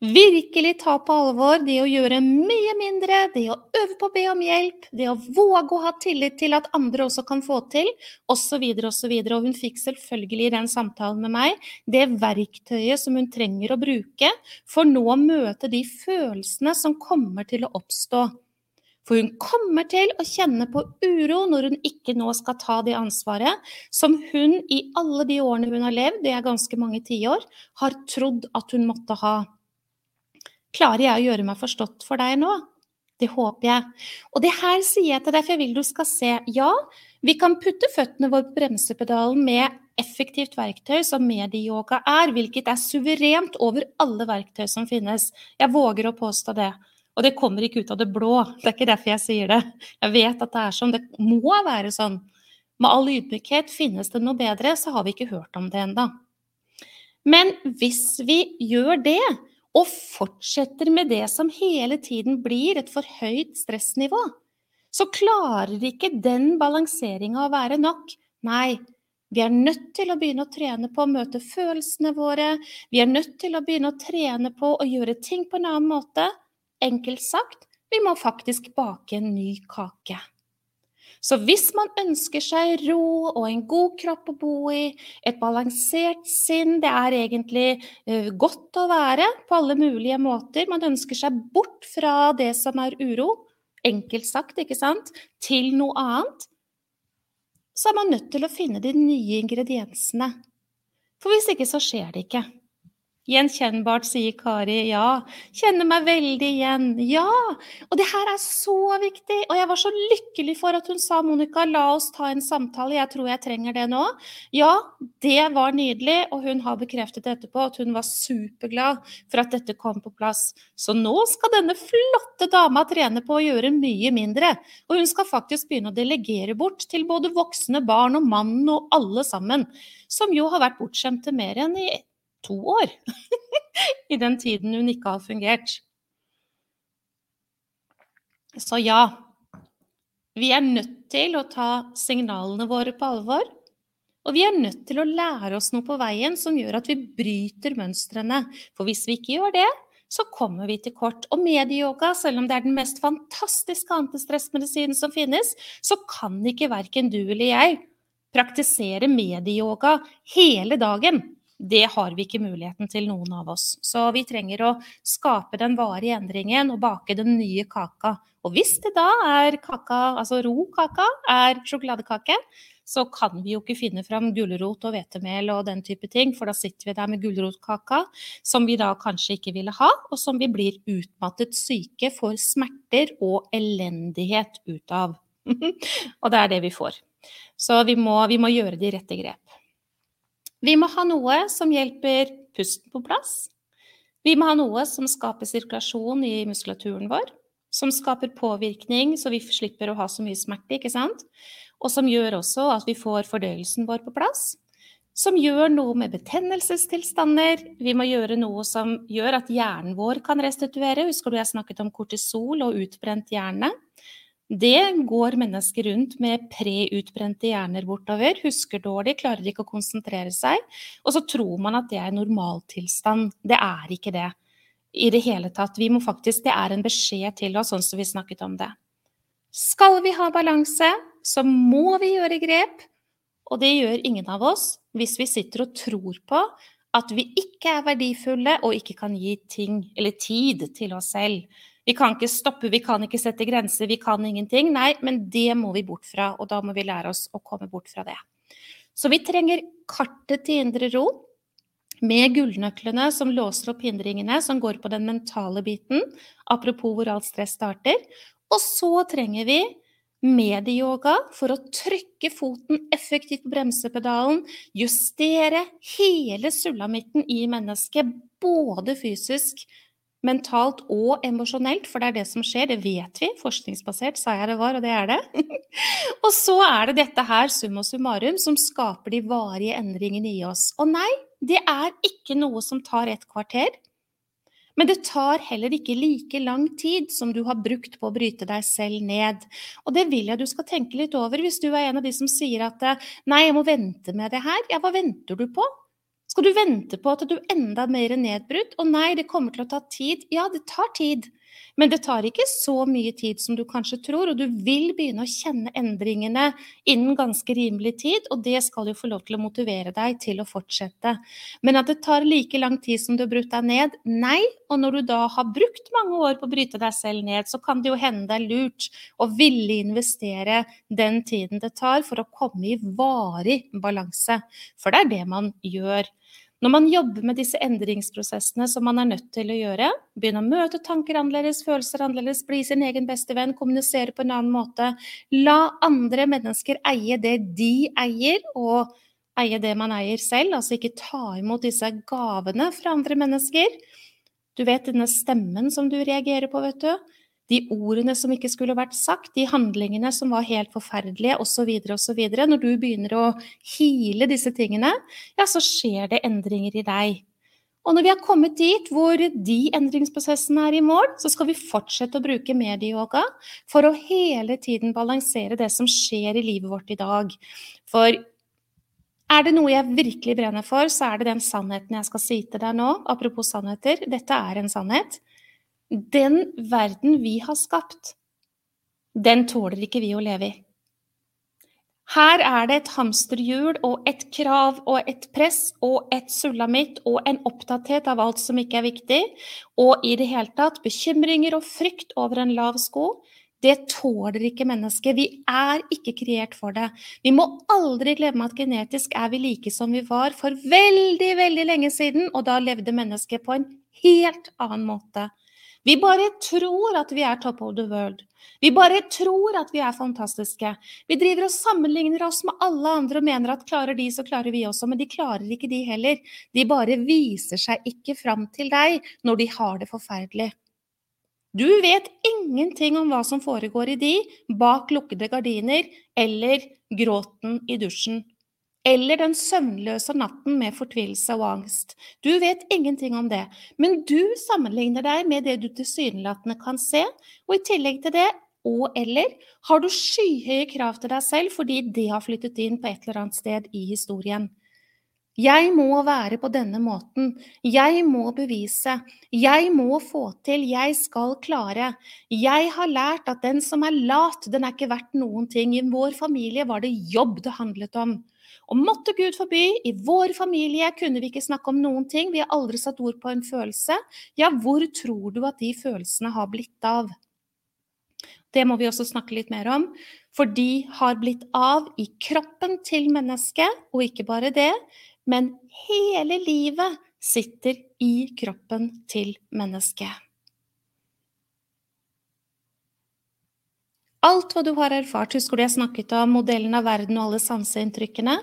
A: virkelig ta på alvor det å gjøre mye mindre, det å øve på å be om hjelp, det å våge å ha tillit til at andre også kan få til, osv., osv. Og, og hun fikk selvfølgelig i den samtalen med meg det verktøyet som hun trenger å bruke for nå å møte de følelsene som kommer til å oppstå. For hun kommer til å kjenne på uro når hun ikke nå skal ta det ansvaret som hun i alle de årene hun har levd, det er ganske mange tiår, har trodd at hun måtte ha. Klarer jeg å gjøre meg forstått for deg nå? Det håper jeg. Og det her sier jeg til deg, for jeg vil du skal se. Ja, vi kan putte føttene våre på bremsepedalen med effektivt verktøy som medieyoga er, hvilket er suverent over alle verktøy som finnes. Jeg våger å påstå det. Og det kommer ikke ut av det blå. Det er ikke derfor jeg sier det. Jeg vet at det er sånn. Det må være sånn. Med all ydmykhet, finnes det noe bedre, så har vi ikke hørt om det enda. Men hvis vi gjør det, og fortsetter med det som hele tiden blir et for høyt stressnivå, så klarer ikke den balanseringa å være nok. Nei, Vi er nødt til å begynne å trene på å møte følelsene våre. Vi er nødt til å begynne å trene på å gjøre ting på en annen måte. Enkelt sagt, vi må faktisk bake en ny kake. Så hvis man ønsker seg ro og en god kropp å bo i, et balansert sinn, det er egentlig uh, godt å være på alle mulige måter. Man ønsker seg bort fra det som er uro, enkelt sagt, ikke sant, til noe annet. Så er man nødt til å finne de nye ingrediensene. For hvis ikke, så skjer det ikke. Gjenkjennbart, sier Kari. Ja. Kjenner meg veldig igjen. Ja. Og det her er så viktig. Og jeg var så lykkelig for at hun sa, Monica, la oss ta en samtale. Jeg tror jeg trenger det nå. Ja, det var nydelig. Og hun har bekreftet etterpå at hun var superglad for at dette kom på plass. Så nå skal denne flotte dama trene på å gjøre mye mindre. Og hun skal faktisk begynne å delegere bort til både voksne, barn og mannen og alle sammen. Som jo har vært bortskjemte mer enn i to år [laughs] i den tiden hun ikke har fungert. Så ja, vi er nødt til å ta signalene våre på alvor. Og vi er nødt til å lære oss noe på veien som gjør at vi bryter mønstrene. For hvis vi ikke gjør det, så kommer vi til kort. Og medieyoga, selv om det er den mest fantastiske antistressmedisinen som finnes, så kan ikke verken du eller jeg praktisere medieyoga hele dagen. Det har vi ikke muligheten til, noen av oss. Så vi trenger å skape den varige endringen og bake den nye kaka. Og hvis det da er kaka, altså ro kaka, er sjokoladekake, så kan vi jo ikke finne fram gulrot og hvetemel og den type ting, for da sitter vi der med gulrotkaka som vi da kanskje ikke ville ha, og som vi blir utmattet syke, får smerter og elendighet ut av. [laughs] og det er det vi får. Så vi må, vi må gjøre de rette grep. Vi må ha noe som hjelper pusten på plass. Vi må ha noe som skaper sirkulasjon i muskulaturen vår. Som skaper påvirkning, så vi slipper å ha så mye smerte, ikke sant? Og som gjør også at vi får fordøyelsen vår på plass. Som gjør noe med betennelsestilstander. Vi må gjøre noe som gjør at hjernen vår kan restituere. Husker du jeg snakket om kortisol og utbrent hjerne? Det går mennesker rundt med preutbrente hjerner bortover, husker dårlig, klarer ikke å konsentrere seg. Og så tror man at det er normaltilstand. Det er ikke det i det hele tatt. Vi må faktisk, Det er en beskjed til oss, sånn som vi snakket om det. Skal vi ha balanse, så må vi gjøre grep. Og det gjør ingen av oss hvis vi sitter og tror på at vi ikke er verdifulle og ikke kan gi ting eller tid til oss selv. Vi kan ikke stoppe, vi kan ikke sette grenser, vi kan ingenting. Nei, men det må vi bort fra, og da må vi lære oss å komme bort fra det. Så vi trenger kartet til indre ro med gullnøklene som låser opp hindringene, som går på den mentale biten, apropos hvor alt stress starter. Og så trenger vi medieyoga for å trykke foten effektivt på bremsepedalen, justere hele sulamitten i mennesket, både fysisk, mentalt og emosjonelt, for det er det som skjer, det vet vi. Forskningsbasert sa jeg det var, og det er det. [laughs] og så er det dette her, summa summarum, som skaper de varige endringene i oss. Og nei, det er ikke noe som tar et kvarter. Men det tar heller ikke like lang tid som du har brukt på å bryte deg selv ned. Og det vil jeg du skal tenke litt over hvis du er en av de som sier at nei, jeg må vente med det her. Ja, hva venter du på? Skal du vente på at du er enda mer nedbrutt? Og nei, det kommer til å ta tid. Ja, det tar tid. Men det tar ikke så mye tid som du kanskje tror, og du vil begynne å kjenne endringene innen ganske rimelig tid, og det skal jo få lov til å motivere deg til å fortsette. Men at det tar like lang tid som du har brutt deg ned, nei. Og når du da har brukt mange år på å bryte deg selv ned, så kan det jo hende det er lurt å ville investere den tiden det tar for å komme i varig balanse. For det er det man gjør. Når man jobber med disse endringsprosessene som man er nødt til å gjøre, begynne å møte tanker annerledes, følelser annerledes, bli sin egen beste venn, kommunisere på en annen måte, la andre mennesker eie det de eier, og eie det man eier selv, altså ikke ta imot disse gavene fra andre mennesker. Du vet denne stemmen som du reagerer på, vet du de ordene som ikke skulle vært sagt, de handlingene som var helt forferdelige, osv., osv. Når du begynner å hile disse tingene, ja, så skjer det endringer i deg. Og når vi har kommet dit hvor de endringsprosessene er i mål, så skal vi fortsette å bruke medieyoga for å hele tiden balansere det som skjer i livet vårt i dag. For Er det noe jeg virkelig brenner for, så er det den sannheten jeg skal si til deg nå. Apropos sannheter, dette er en sannhet. Den verden vi har skapt, den tåler ikke vi å leve i. Her er det et hamsterhjul og et krav og et press og et sulamitt og en opptatthet av alt som ikke er viktig, og i det hele tatt bekymringer og frykt over en lav sko. Det tåler ikke mennesket. Vi er ikke kreert for det. Vi må aldri glemme at genetisk er vi like som vi var for veldig, veldig lenge siden, og da levde mennesket på en helt annen måte. Vi bare tror at vi er top of the world. Vi bare tror at vi er fantastiske. Vi driver og sammenligner oss med alle andre og mener at klarer de, så klarer vi også. Men de klarer ikke de heller. De bare viser seg ikke fram til deg når de har det forferdelig. Du vet ingenting om hva som foregår i de bak lukkede gardiner eller gråten i dusjen eller den søvnløse natten med fortvilelse og angst. Du vet ingenting om det, men du sammenligner deg med det du tilsynelatende kan se, og i tillegg til det og eller har du skyhøye krav til deg selv fordi det har flyttet inn på et eller annet sted i historien. Jeg må være på denne måten. Jeg må bevise. Jeg må få til. Jeg skal klare. Jeg har lært at den som er lat, den er ikke verdt noen ting. I vår familie var det jobb det handlet om. Og måtte Gud forby, i vår familie kunne vi ikke snakke om noen ting, vi har aldri satt ord på en følelse. Ja, hvor tror du at de følelsene har blitt av? Det må vi også snakke litt mer om, for de har blitt av i kroppen til mennesket, og ikke bare det, men hele livet sitter i kroppen til mennesket. Alt hva du har erfart, husker du jeg snakket om modellen av verden og alle sanseinntrykkene?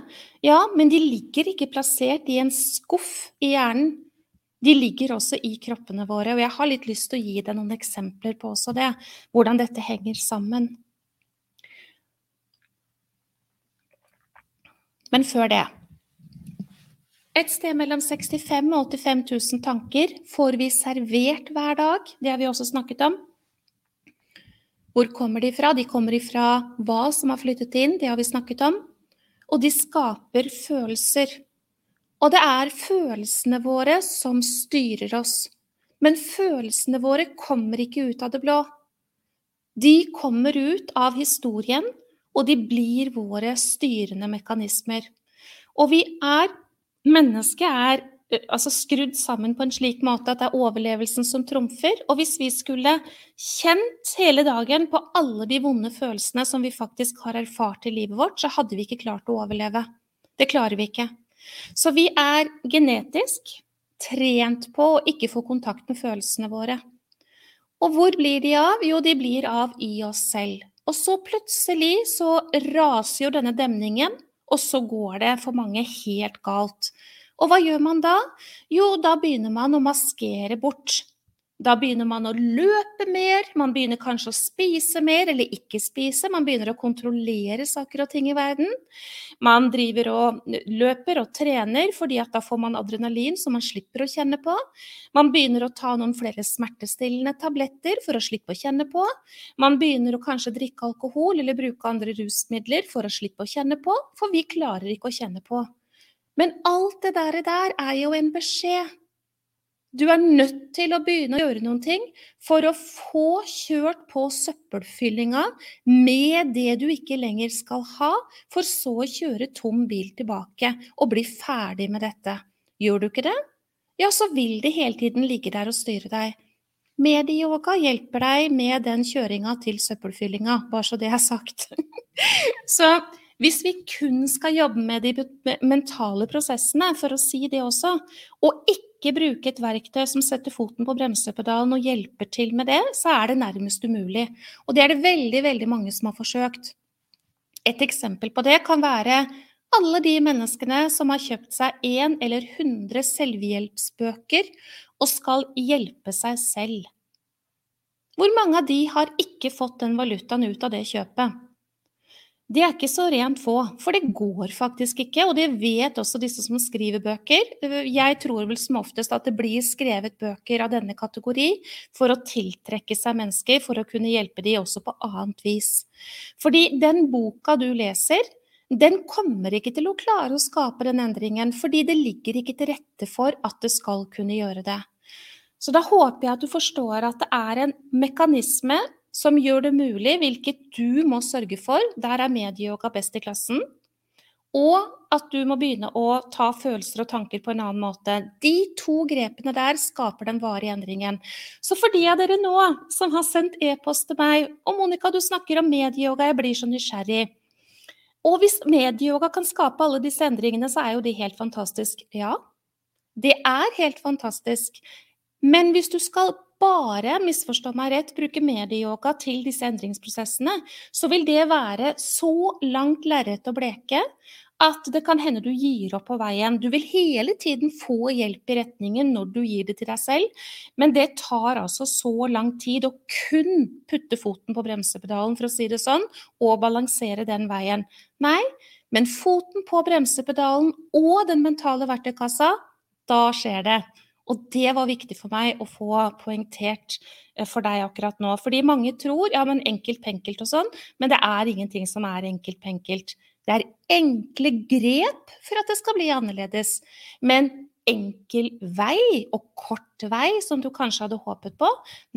A: Ja, men de ligger ikke plassert i en skuff i hjernen. De ligger også i kroppene våre, og jeg har litt lyst til å gi deg noen eksempler på også det, hvordan dette henger sammen. Men før det Et sted mellom 65 og 85 000 tanker får vi servert hver dag, det har vi også snakket om. Hvor kommer de fra? De kommer ifra hva som har flyttet inn, det har vi snakket om. Og de skaper følelser. Og det er følelsene våre som styrer oss. Men følelsene våre kommer ikke ut av det blå. De kommer ut av historien, og de blir våre styrende mekanismer. Og vi er Mennesket er altså skrudd sammen på en slik måte at det er overlevelsen som trumfer. Og hvis vi skulle kjent hele dagen på alle de vonde følelsene som vi faktisk har erfart i livet vårt, så hadde vi ikke klart å overleve. Det klarer vi ikke. Så vi er genetisk trent på å ikke få kontakt med følelsene våre. Og hvor blir de av? Jo, de blir av i oss selv. Og så plutselig så raser jo denne demningen, og så går det for mange helt galt. Og hva gjør man da? Jo, da begynner man å maskere bort. Da begynner man å løpe mer, man begynner kanskje å spise mer eller ikke spise. Man begynner å kontrollere saker og ting i verden. Man driver og løper og trener, fordi at da får man adrenalin som man slipper å kjenne på. Man begynner å ta noen flere smertestillende tabletter for å slippe å kjenne på. Man begynner å kanskje drikke alkohol eller bruke andre rusmidler for å slippe å kjenne på, for vi klarer ikke å kjenne på. Men alt det der, der er jo en beskjed. Du er nødt til å begynne å gjøre noen ting for å få kjørt på søppelfyllinga med det du ikke lenger skal ha, for så å kjøre tom bil tilbake og bli ferdig med dette. Gjør du ikke det? Ja, så vil det hele tiden ligge der og styre deg. Medieyoga hjelper deg med den kjøringa til søppelfyllinga, bare så det er sagt. [laughs] så hvis vi kun skal jobbe med de mentale prosessene, for å si det også, og ikke bruke et verktøy som setter foten på bremsepedalen og hjelper til med det, så er det nærmest umulig. Og det er det veldig, veldig mange som har forsøkt. Et eksempel på det kan være alle de menneskene som har kjøpt seg én eller hundre selvhjelpsbøker og skal hjelpe seg selv. Hvor mange av de har ikke fått den valutaen ut av det kjøpet? Det er ikke så rent få, for det går faktisk ikke. Og det vet også disse som skriver bøker. Jeg tror vel som oftest at det blir skrevet bøker av denne kategori for å tiltrekke seg mennesker, for å kunne hjelpe de også på annet vis. Fordi den boka du leser, den kommer ikke til å klare å skape den endringen, fordi det ligger ikke til rette for at det skal kunne gjøre det. Så da håper jeg at du forstår at det er en mekanisme som gjør det mulig, hvilket du må sørge for. Der er medieyoga best i klassen. Og at du må begynne å ta følelser og tanker på en annen måte. De to grepene der skaper den varige endringen. Så for de av dere nå som har sendt e-post til meg Og Monica, du snakker om medieyoga, jeg blir så nysgjerrig. Og hvis medieyoga kan skape alle disse endringene, så er jo det helt fantastisk. Ja, det er helt fantastisk. Men hvis du skal bare, misforstå meg rett, bruke medieyoga til disse endringsprosessene, så vil det være så langt lerret å bleke at det kan hende du gir opp på veien. Du vil hele tiden få hjelp i retningen når du gir det til deg selv, men det tar altså så lang tid å kun putte foten på bremsepedalen, for å si det sånn, og balansere den veien. Nei, men foten på bremsepedalen og den mentale verktøykassa, da skjer det. Og det var viktig for meg å få poengtert eh, for deg akkurat nå. Fordi mange tror ja, men enkelt penkelt og sånn, men det er ingenting som er enkelt penkelt. Det er enkle grep for at det skal bli annerledes. Men enkel vei og kort vei, som du kanskje hadde håpet på,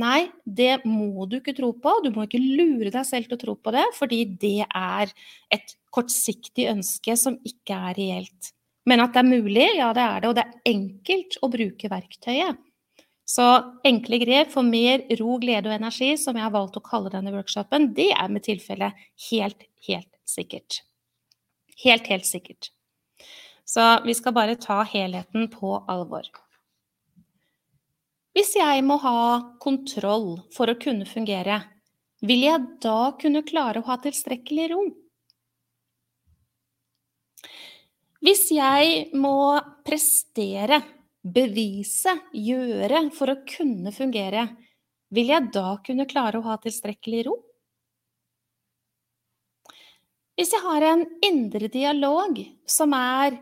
A: nei, det må du ikke tro på. Du må ikke lure deg selv til å tro på det, fordi det er et kortsiktig ønske som ikke er reelt. Men at det er mulig, ja det er det. Og det er enkelt å bruke verktøyet. Så enkle grep for mer ro, glede og energi, som jeg har valgt å kalle denne workshopen, det er med tilfelle helt, helt sikkert. Helt, helt sikkert. Så vi skal bare ta helheten på alvor. Hvis jeg må ha kontroll for å kunne fungere, vil jeg da kunne klare å ha tilstrekkelig ro? Hvis jeg må prestere, bevise, gjøre for å kunne fungere, vil jeg da kunne klare å ha tilstrekkelig ro? Hvis jeg har en indre dialog som er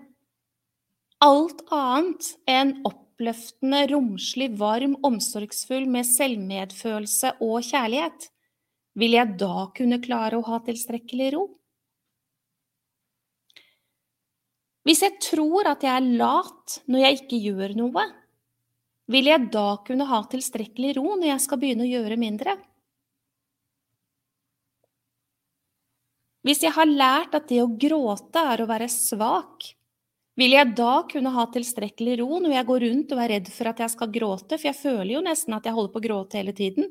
A: alt annet enn oppløftende, romslig, varm, omsorgsfull med selvmedfølelse og kjærlighet, vil jeg da kunne klare å ha tilstrekkelig ro? Hvis jeg tror at jeg er lat når jeg ikke gjør noe, vil jeg da kunne ha tilstrekkelig ro når jeg skal begynne å gjøre mindre? Hvis jeg har lært at det å gråte er å være svak, vil jeg da kunne ha tilstrekkelig ro når jeg går rundt og er redd for at jeg skal gråte, for jeg føler jo nesten at jeg holder på å gråte hele tiden?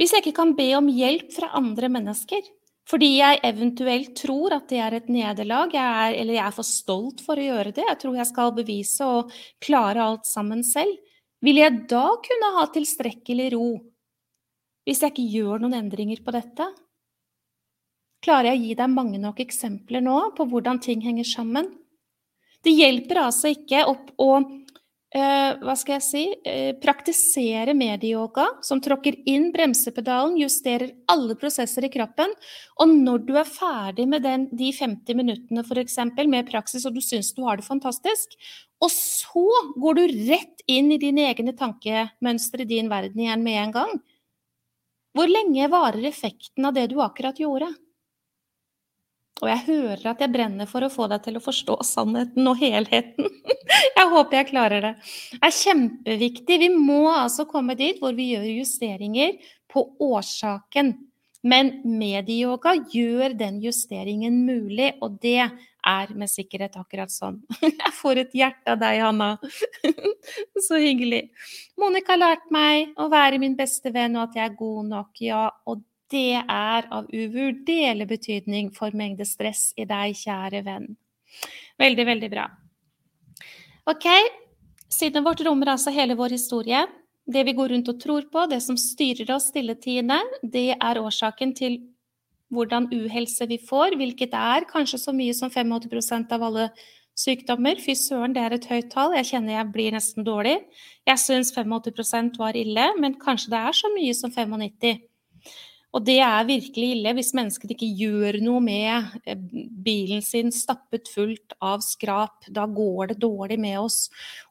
A: Hvis jeg ikke kan be om hjelp fra andre mennesker, fordi jeg eventuelt tror at det er et nederlag, eller jeg er for stolt for å gjøre det. Jeg tror jeg skal bevise og klare alt sammen selv. Vil jeg da kunne ha tilstrekkelig ro hvis jeg ikke gjør noen endringer på dette? Klarer jeg å gi deg mange nok eksempler nå på hvordan ting henger sammen? Det hjelper altså ikke opp å eh, hva skal jeg si, eh, praktisere medieyoga, som tråkker inn bremsepedalen, justerer alle prosesser i kroppen, og når du er ferdig med den, de 50 minuttene for eksempel, med praksis, og du syns du har det fantastisk, og så går du rett inn i dine egne tankemønstre i din verden igjen med en gang. Hvor lenge varer effekten av det du akkurat gjorde? Og jeg hører at jeg brenner for å få deg til å forstå sannheten og helheten. [laughs] Jeg håper jeg klarer det. Det er kjempeviktig. Vi må altså komme dit hvor vi gjør justeringer på årsaken. Men medieyoga gjør den justeringen mulig, og det er med sikkerhet akkurat sånn. [laughs] Jeg får et hjerte av deg, Hanna. [laughs] Så hyggelig. Monica har lært meg å være min beste venn, og at jeg er god nok. Ja, og det er av uvurderlig betydning for mengde stress i deg, kjære venn. Veldig, veldig bra. Ok, siden vårt rommer altså hele vår historie. Det vi går rundt og tror på, det som styrer oss stilletiende, det er årsaken til hvordan uhelse vi får, hvilket er kanskje så mye som 85% av alle sykdommer. Fy søren, det er et høyt tall. Jeg kjenner jeg blir nesten dårlig. Jeg syns 85% var ille, men kanskje det er så mye som 95 og det er virkelig ille hvis mennesket ikke gjør noe med eh, bilen sin stappet fullt av skrap. Da går det dårlig med oss.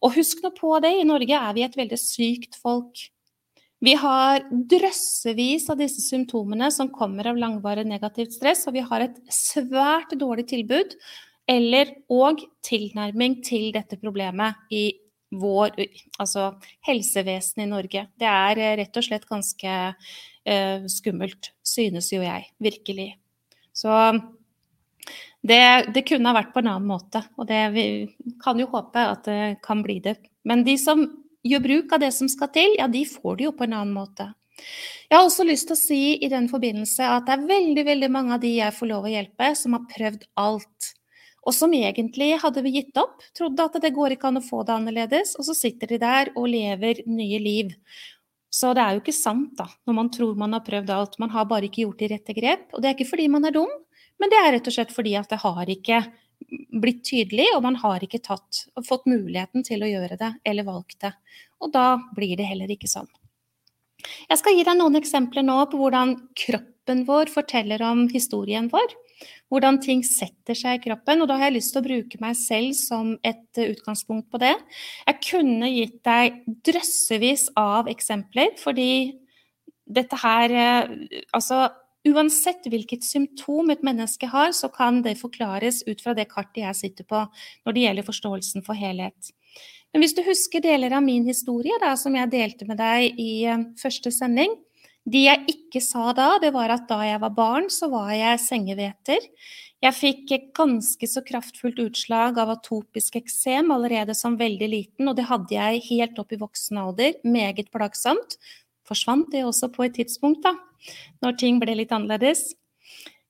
A: Og husk nå på det, i Norge er vi et veldig sykt folk. Vi har drøssevis av disse symptomene som kommer av langvarig negativt stress, og vi har et svært dårlig tilbud eller og tilnærming til dette problemet i vår, altså helsevesenet i Norge. Det er eh, rett og slett ganske uh, skummelt, synes jo jeg. Virkelig. Så det, det, kunne ha vært på en annen måte, og det, vi kan jo håpe at det kan bli det. Men de som gjør bruk av det som skal til, ja, de får det jo på en annen måte. Jeg har også lyst til å si i den forbindelse at det er veldig, veldig mange av de jeg får lov å hjelpe, som har prøvd alt. Og som egentlig hadde vi gitt opp, trodde at det går ikke an å få det annerledes, og så sitter de der og lever nye liv. Så det er jo ikke sant, da, når man tror man har prøvd alt. Man har bare ikke gjort de rette grep. Og det er ikke fordi man er dum, men det er rett og slett fordi at det har ikke blitt tydelig, og man har ikke tatt, fått muligheten til å gjøre det, eller valgt det. Og da blir det heller ikke sånn. Jeg skal gi deg noen eksempler nå på hvordan kroppen vår forteller om historien vår. Hvordan ting setter seg i kroppen. Og da har jeg lyst til å bruke meg selv som et utgangspunkt på det. Jeg kunne gitt deg drøssevis av eksempler, fordi dette her eh, Altså, Uansett hvilket symptom et menneske har, så kan det forklares ut fra det kartet jeg sitter på når det gjelder forståelsen for helhet. Men hvis du husker deler av min historie da, som jeg delte med deg i eh, første sending De jeg ikke sa da, det var at da jeg var barn, så var jeg sengeveter. Jeg fikk ganske så kraftfullt utslag av atopisk eksem allerede som veldig liten, og det hadde jeg helt opp i voksen alder. Meget plagsomt forsvant det også på et tidspunkt, da, når ting ble litt annerledes.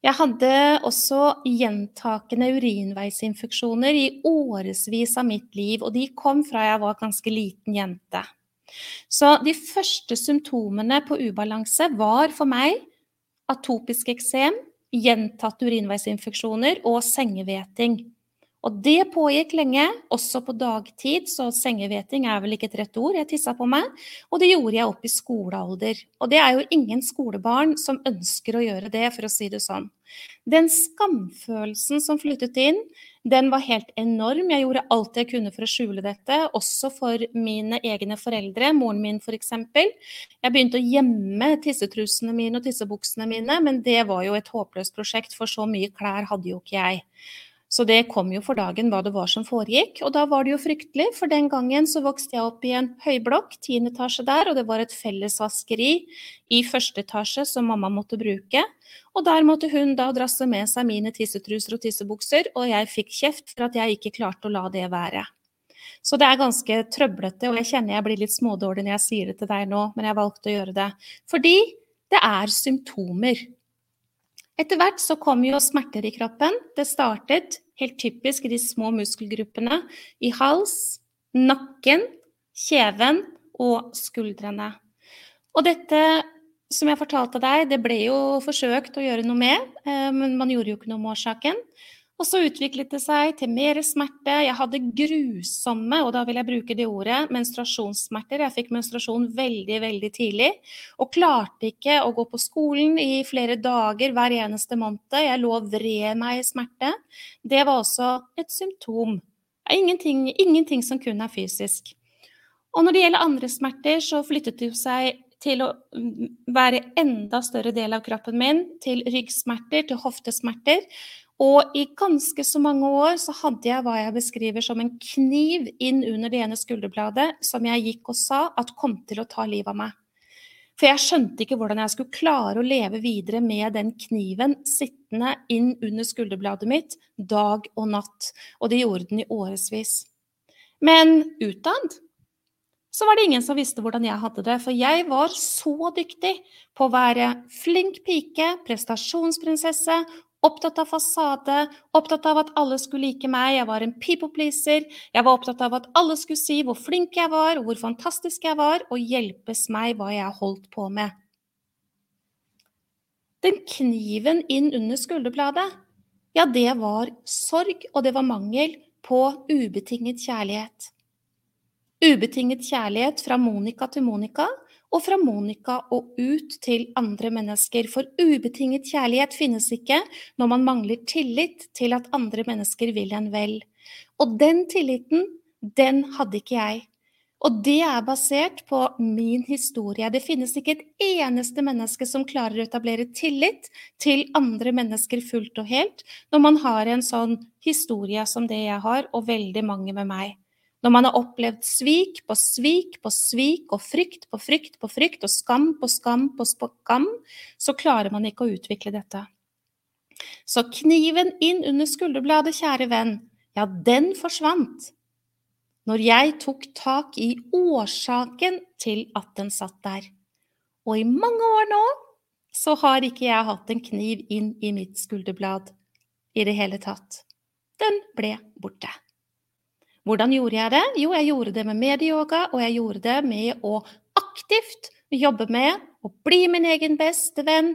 A: Jeg hadde også gjentakende urinveisinfeksjoner i årevis av mitt liv, og de kom fra jeg var ganske liten jente. Så de første symptomene på ubalanse var for meg atopisk eksem, gjentatte urinveisinfeksjoner og sengeveting. Og det pågikk lenge, også på dagtid, så sengeveting er vel ikke et rett ord, jeg tissa på meg. Og det gjorde jeg opp i skolealder. Og det er jo ingen skolebarn som ønsker å gjøre det, for å si det sånn. Den skamfølelsen som flyttet inn, den var helt enorm. Jeg gjorde alt jeg kunne for å skjule dette, også for mine egne foreldre, moren min f.eks. Jeg begynte å gjemme tissetrusene mine og tissebuksene mine, men det var jo et håpløst prosjekt, for så mye klær hadde jo ikke jeg. Så det kom jo for dagen hva det var som foregikk. Og da var det jo fryktelig, for den gangen så vokste jeg opp i en høyblokk, tiende etasje der, og det var et felles vaskeri i første etasje som mamma måtte bruke. Og der måtte hun da drasse med seg mine tissetruser og tissebukser, og jeg fikk kjeft for at jeg ikke klarte å la det være. Så det er ganske trøblete, og jeg kjenner jeg blir litt smådårlig når jeg sier det til deg nå, men jeg valgte å gjøre det. Fordi det er symptomer. Etter hvert så kom jo smerter i kroppen. Det startet helt typisk i de små muskelgruppene i hals, nakken, kjeven og skuldrene. Og dette som jeg fortalte deg, det ble jo forsøkt å gjøre noe med, eh, men man gjorde jo ikke noe med årsaken. Og så utviklet det seg til mer smerte. Jeg hadde grusomme, og da vil jeg bruke det ordet, menstruasjonssmerter. Jeg fikk menstruasjon veldig, veldig tidlig. Og klarte ikke å gå på skolen i flere dager hver eneste måned. Jeg lå og vred meg i smerte. Det var også et symptom. Ingenting, ingenting som kun er fysisk. Og når det gjelder andre smerter, så flyttet det seg til å være enda større del av kroppen min, til ryggsmerter, til hoftesmerter. Og i ganske så mange år så hadde jeg hva jeg beskriver som en kniv inn under det ene skulderbladet, som jeg gikk og sa at kom til å ta livet av meg. For jeg skjønte ikke hvordan jeg skulle klare å leve videre med den kniven sittende inn under skulderbladet mitt dag og natt. Og det gjorde den i årevis. Men utad så var det ingen som visste hvordan jeg hadde det. For jeg var så dyktig på å være flink pike, prestasjonsprinsesse Opptatt av fasade, opptatt av at alle skulle like meg. Jeg var en people pleaser. Jeg var opptatt av at alle skulle si hvor flink jeg var, hvor fantastisk jeg var, og hjelpes meg hva jeg holdt på med. Den kniven inn under skulderbladet, ja, det var sorg, og det var mangel på ubetinget kjærlighet. Ubetinget kjærlighet fra Monica til Monica, og fra Monica og ut til andre mennesker. For ubetinget kjærlighet finnes ikke når man mangler tillit til at andre mennesker vil en vel. Og den tilliten, den hadde ikke jeg. Og det er basert på min historie. Det finnes ikke et eneste menneske som klarer å etablere tillit til andre mennesker fullt og helt når man har en sånn historie som det jeg har, og veldig mange med meg. Når man har opplevd svik på svik på svik og frykt på frykt på frykt og skam på skam på skam, så klarer man ikke å utvikle dette. Så kniven inn under skulderbladet, kjære venn, ja, den forsvant når jeg tok tak i årsaken til at den satt der. Og i mange år nå så har ikke jeg hatt en kniv inn i mitt skulderblad i det hele tatt. Den ble borte. Hvordan gjorde jeg det? Jo, jeg gjorde det med medieyoga, og jeg gjorde det med å aktivt jobbe med å bli min egen beste venn,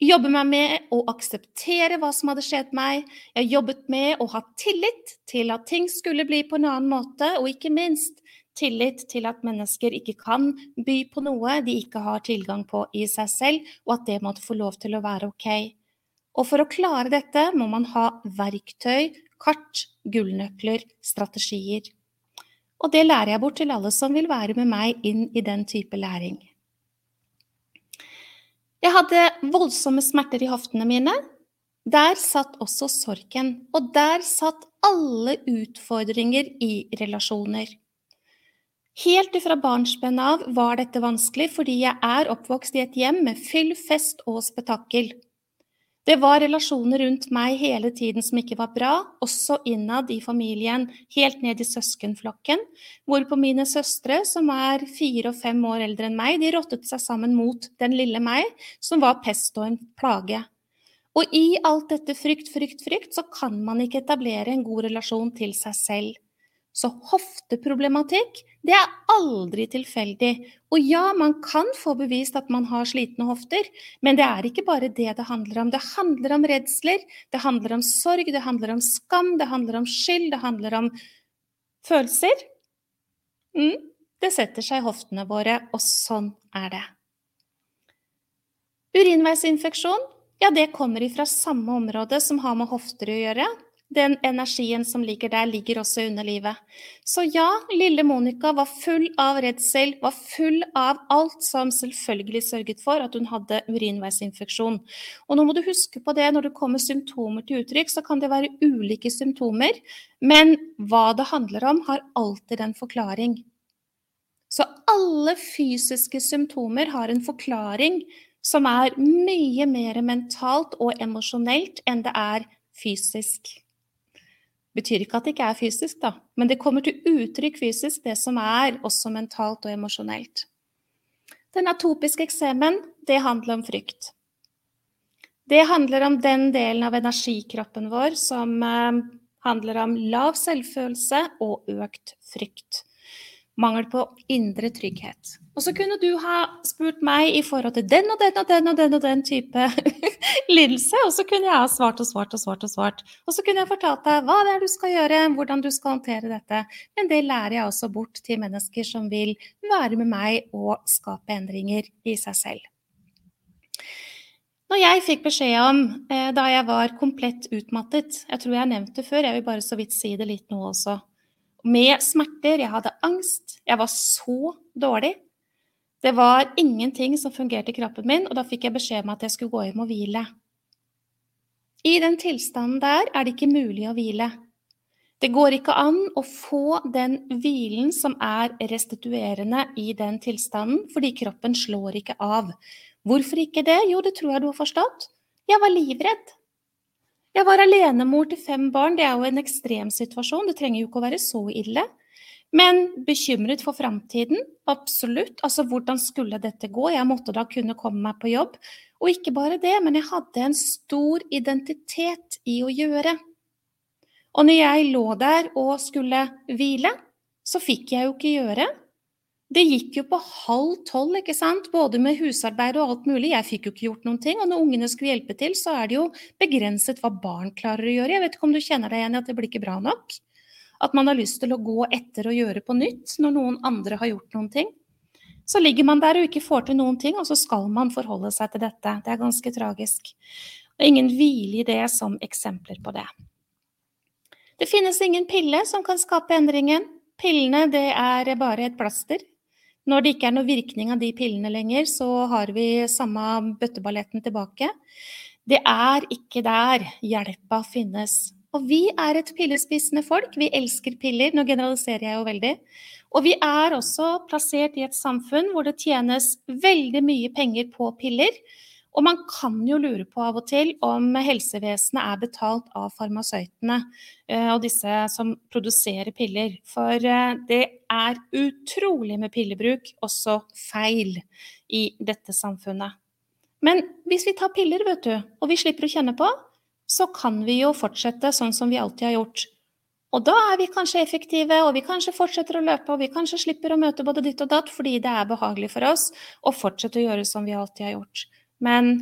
A: jobbe meg med å akseptere hva som hadde skjedd meg. Jeg jobbet med å ha tillit til at ting skulle bli på en annen måte, og ikke minst tillit til at mennesker ikke kan by på noe de ikke har tilgang på i seg selv, og at det måtte få lov til å være ok. Og for å klare dette må man ha verktøy, kart, gullnøkler, strategier. Og det lærer jeg bort til alle som vil være med meg inn i den type læring. Jeg hadde voldsomme smerter i hoftene mine. Der satt også sorgen, og der satt alle utfordringer i relasjoner. Helt ifra barnsben av var dette vanskelig fordi jeg er oppvokst i et hjem med fyll, fest og spetakkel. Det var relasjoner rundt meg hele tiden som ikke var bra, også innad i familien, helt ned i søskenflokken, hvorpå mine søstre, som er fire og fem år eldre enn meg, de rottet seg sammen mot den lille meg, som var pest og en plage. Og i alt dette frykt, frykt, frykt, så kan man ikke etablere en god relasjon til seg selv. Så hofteproblematikk, det er aldri tilfeldig. Og ja, man kan få bevist at man har slitne hofter, men det er ikke bare det det handler om. Det handler om redsler, det handler om sorg, det handler om skam, det handler om skyld, det handler om følelser. Mm, det setter seg i hoftene våre, og sånn er det. Urinveisinfeksjon, ja, det kommer ifra samme område som har med hofter å gjøre. Den energien som ligger der, ligger også under livet. Så ja, lille Monica var full av redsel, var full av alt som selvfølgelig sørget for at hun hadde urinveisinfeksjon. Og nå må du huske på det når det kommer symptomer til uttrykk, så kan det være ulike symptomer, men hva det handler om, har alltid en forklaring. Så alle fysiske symptomer har en forklaring som er mye mer mentalt og emosjonelt enn det er fysisk betyr ikke at det ikke er fysisk, da, men det kommer til uttrykk fysisk, det som er også mentalt og emosjonelt. Den atopiske eksemen, det handler om frykt. Det handler om den delen av energikroppen vår som eh, handler om lav selvfølelse og økt frykt mangel på indre trygghet. Og så kunne du ha spurt meg i forhold til den og den og den og den og den type [laughs] lidelse, og så kunne jeg ha svart og svart og svart og svart. Og så kunne jeg fortalt deg hva det er du skal gjøre, hvordan du skal håndtere dette. Men det lærer jeg også bort til mennesker som vil være med meg og skape endringer i seg selv. Når jeg fikk beskjed om, eh, da jeg var komplett utmattet Jeg tror jeg har nevnt det før, jeg vil bare så vidt si det litt nå også med smerter. Jeg hadde angst. Jeg var så dårlig. Det var ingenting som fungerte i kroppen min, og da fikk jeg beskjed om at jeg skulle gå hjem og hvile. I den tilstanden der er det ikke mulig å hvile. Det går ikke an å få den hvilen som er restituerende i den tilstanden, fordi kroppen slår ikke av. Hvorfor ikke det? Jo, det tror jeg du har forstått. Jeg var livredd. Jeg var alenemor til fem barn, det er jo en ekstrem situasjon, det trenger jo ikke å være så ille. Men bekymret for framtiden, absolutt. Altså hvordan skulle dette gå? Jeg måtte da kunne komme meg på jobb. Og ikke bare det, men jeg hadde en stor identitet i å gjøre. Og når jeg lå der og skulle hvile, så fikk jeg jo ikke gjøre. Det gikk jo på halv tolv, ikke sant, både med husarbeid og alt mulig. Jeg fikk jo ikke gjort noen ting. Og når ungene skulle hjelpe til, så er det jo begrenset hva barn klarer å gjøre. Jeg vet ikke om du kjenner deg igjen i at det blir ikke bra nok? At man har lyst til å gå etter og gjøre på nytt når noen andre har gjort noen ting. Så ligger man der og ikke får til noen ting, og så skal man forholde seg til dette. Det er ganske tragisk. Er ingen hvile i det som eksempler på det. Det finnes ingen pille som kan skape endringen. Pillene det er bare et plaster. Når det ikke er noe virkning av de pillene lenger, så har vi samme bøtteballetten tilbake. Det er ikke der hjelpa finnes. Og vi er et pillespisende folk. Vi elsker piller. Nå generaliserer jeg jo veldig. Og vi er også plassert i et samfunn hvor det tjenes veldig mye penger på piller. Og man kan jo lure på av og til om helsevesenet er betalt av farmasøytene eh, og disse som produserer piller. For eh, det er utrolig med pillebruk også feil i dette samfunnet. Men hvis vi tar piller, vet du, og vi slipper å kjenne på, så kan vi jo fortsette sånn som vi alltid har gjort. Og da er vi kanskje effektive, og vi kanskje fortsetter å løpe, og vi kanskje slipper å møte både ditt og datt fordi det er behagelig for oss å fortsette å gjøre som vi alltid har gjort. Men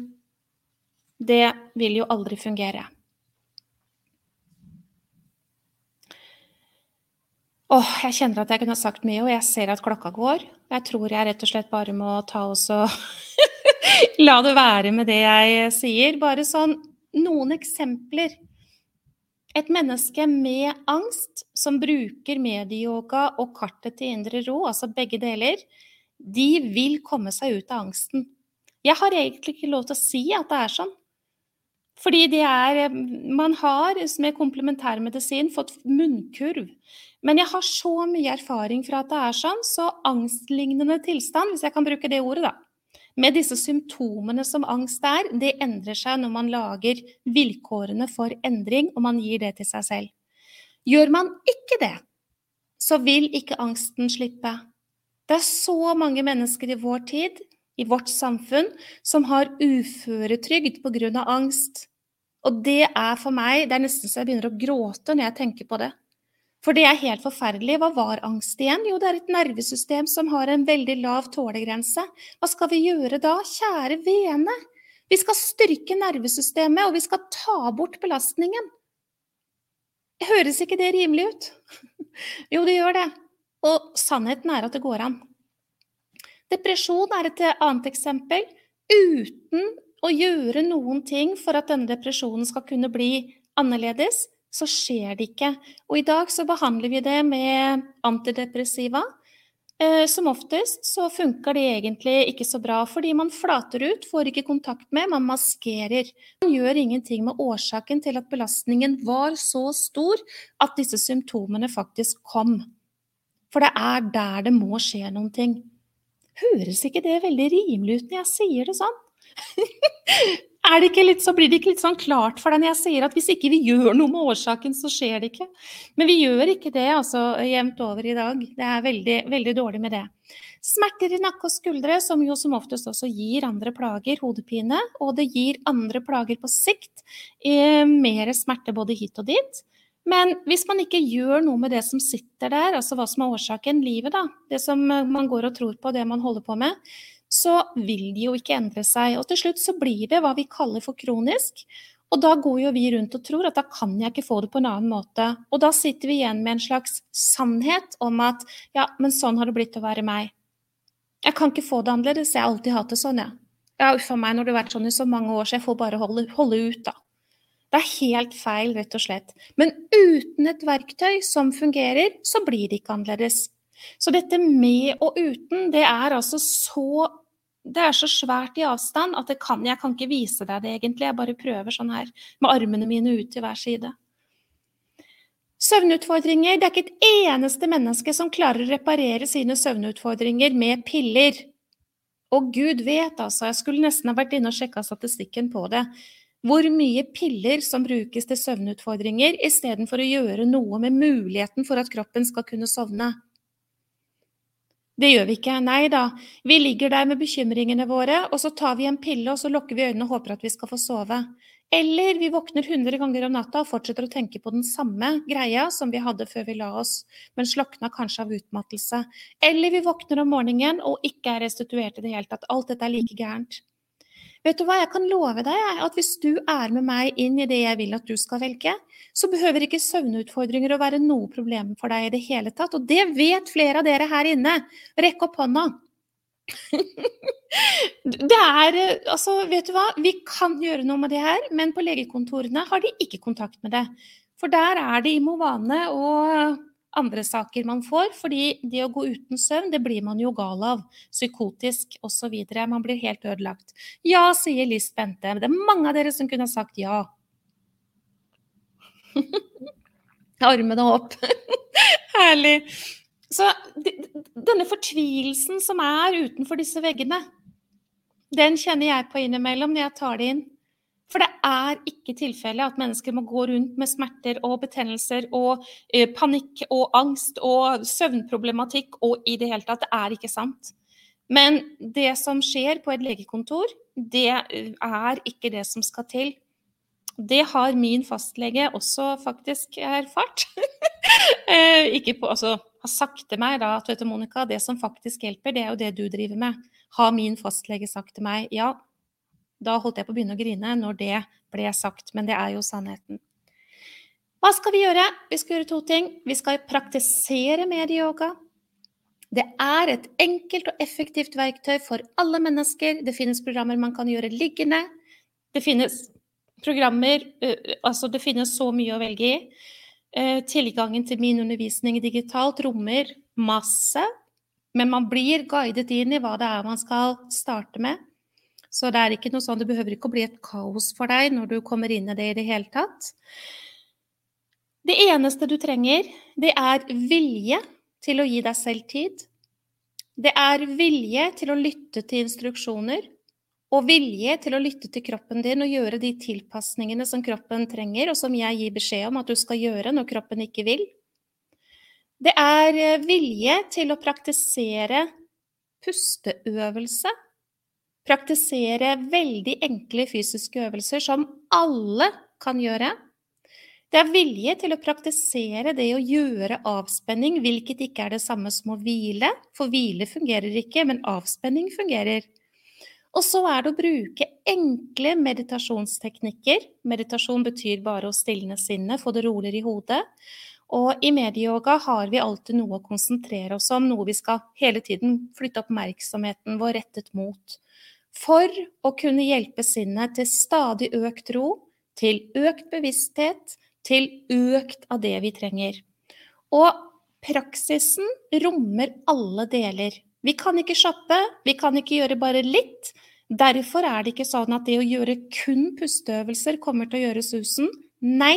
A: det vil jo aldri fungere. Åh, jeg kjenner at jeg kunne sagt mye, og jeg ser at klokka går. Jeg tror jeg rett og slett bare må ta oss og [laughs] la det være med det jeg sier. Bare sånn noen eksempler. Et menneske med angst som bruker medieyoga og kartet til indre ro, altså begge deler, de vil komme seg ut av angsten. Jeg har egentlig ikke lov til å si at det er sånn. Fordi det er eh, Man har med komplementærmedisin fått munnkurv. Men jeg har så mye erfaring fra at det er sånn, så angstlignende tilstand, hvis jeg kan bruke det ordet, da, med disse symptomene som angst er, det endrer seg når man lager vilkårene for endring, og man gir det til seg selv. Gjør man ikke det, så vil ikke angsten slippe. Det er så mange mennesker i vår tid i vårt samfunn som har uføretrygd pga. angst. Og det er for meg Det er nesten så jeg begynner å gråte når jeg tenker på det. For det er helt forferdelig. Hva var angst igjen? Jo, det er et nervesystem som har en veldig lav tålegrense. Hva skal vi gjøre da? Kjære vene! Vi skal styrke nervesystemet, og vi skal ta bort belastningen. Høres ikke det rimelig ut? [laughs] jo, det gjør det. Og sannheten er at det går an. Depresjon er et annet eksempel. Uten å gjøre noen ting for at denne depresjonen skal kunne bli annerledes, så skjer det ikke. Og i dag så behandler vi det med antidepressiva. Eh, som oftest så funker det egentlig ikke så bra, fordi man flater ut, får ikke kontakt med, man maskerer. Man gjør ingenting med årsaken til at belastningen var så stor at disse symptomene faktisk kom. For det er der det må skje noen ting. Høres ikke det veldig rimelig ut når jeg sier det sånn? [laughs] det litt, så blir det ikke litt sånn klart for deg når jeg sier at hvis ikke vi gjør noe med årsaken, så skjer det ikke. Men vi gjør ikke det altså jevnt over i dag. Det er veldig, veldig dårlig med det. Smerter i nakke og skuldre, som jo som oftest også gir andre plager, hodepine, og det gir andre plager på sikt, eh, mer smerte både hit og dit. Men hvis man ikke gjør noe med det som sitter der, altså hva som er årsaken, livet, da, det som eh, man går og tror på, det man holder på med, så vil de jo ikke endre seg. Og til slutt så blir det hva vi kaller for kronisk. Og da går jo vi rundt og tror at da kan jeg ikke få det på en annen måte. Og da sitter vi igjen med en slags sannhet om at ja, men sånn har det blitt å være meg. Jeg kan ikke få det annerledes, jeg har alltid hatt det sånn, jeg. Ja. uff a meg, når det har vært sånn i så mange år, så jeg får bare holde, holde ut, da. Det er helt feil, rett og slett. Men uten et verktøy som fungerer, så blir det ikke annerledes. Så dette med og uten, det er altså så det er så svært i avstand at kan, jeg kan ikke vise deg det egentlig. Jeg bare prøver sånn her, med armene mine ut til hver side. Søvnutfordringer. Det er ikke et eneste menneske som klarer å reparere sine søvnutfordringer med piller. Og gud vet, altså. Jeg skulle nesten ha vært inne og sjekka statistikken på det hvor mye piller som brukes til søvnutfordringer, istedenfor å gjøre noe med muligheten for at kroppen skal kunne sovne. Det gjør vi ikke. Nei da. Vi ligger der med bekymringene våre, og så tar vi en pille, og så lukker vi øynene og håper at vi skal få sove. Eller vi våkner 100 ganger om natta og fortsetter å tenke på den samme greia som vi hadde før vi la oss, men slokna kanskje av utmattelse. Eller vi våkner om morgenen og ikke er restituert i det hele tatt. Alt dette er like gærent. Vet du hva, jeg kan love deg at hvis du er med meg inn i det jeg vil at du skal velge, så behøver ikke søvnutfordringer å være noe problem for deg i det hele tatt. Og det vet flere av dere her inne. Rekk opp hånda. [laughs] det er Altså, vet du hva, vi kan gjøre noe med det her, men på legekontorene har de ikke kontakt med det. For der er det i Movane og andre saker man får. Fordi det å gå uten søvn, det blir man jo gal av. Psykotisk osv. Man blir helt ødelagt. Ja, sier Liss Bente. Det er mange av dere som kunne sagt ja. [laughs] Armene opp. [laughs] Herlig. Så denne fortvilelsen som er utenfor disse veggene, den kjenner jeg på innimellom når jeg tar det inn. For det er ikke tilfellet at mennesker må gå rundt med smerter og betennelser og eh, panikk og angst og søvnproblematikk og i det hele tatt. Det er ikke sant. Men det som skjer på et legekontor, det eh, er ikke det som skal til. Det har min fastlege også faktisk erfart. [laughs] eh, ikke på, altså, har sagt til meg da at vet du, Monica, det som faktisk hjelper, det er jo det du driver med. Har min fastlege sagt til meg. Ja, da holdt jeg på å begynne å grine når det ble sagt, men det er jo sannheten. Hva skal vi gjøre? Vi skal gjøre to ting. Vi skal praktisere medieyoga. Det er et enkelt og effektivt verktøy for alle mennesker. Det finnes programmer man kan gjøre liggende. Det finnes programmer Altså, det finnes så mye å velge i. Tilgangen til min undervisning digitalt rommer masse, men man blir guidet inn i hva det er man skal starte med. Så det er ikke noe sånn, det behøver ikke å bli et kaos for deg når du kommer inn i det i det hele tatt. Det eneste du trenger, det er vilje til å gi deg selv tid. Det er vilje til å lytte til instruksjoner, og vilje til å lytte til kroppen din og gjøre de tilpasningene som kroppen trenger, og som jeg gir beskjed om at du skal gjøre når kroppen ikke vil. Det er vilje til å praktisere pusteøvelse praktisere veldig enkle fysiske øvelser som alle kan gjøre. Det er vilje til å praktisere det å gjøre avspenning, hvilket ikke er det samme som å hvile, for hvile fungerer ikke, men avspenning fungerer. Og så er det å bruke enkle meditasjonsteknikker. Meditasjon betyr bare å stilne sinnet, få det roligere i hodet. Og i medieyoga har vi alltid noe å konsentrere oss om, noe vi skal hele tiden flytte oppmerksomheten vår rettet mot for å kunne hjelpe sinnet til stadig økt ro, til økt bevissthet, til økt av det vi trenger. Og praksisen rommer alle deler. Vi kan ikke shoppe, vi kan ikke gjøre bare litt. Derfor er det ikke sånn at det å gjøre kun pusteøvelser kommer til å gjøre susen. Nei,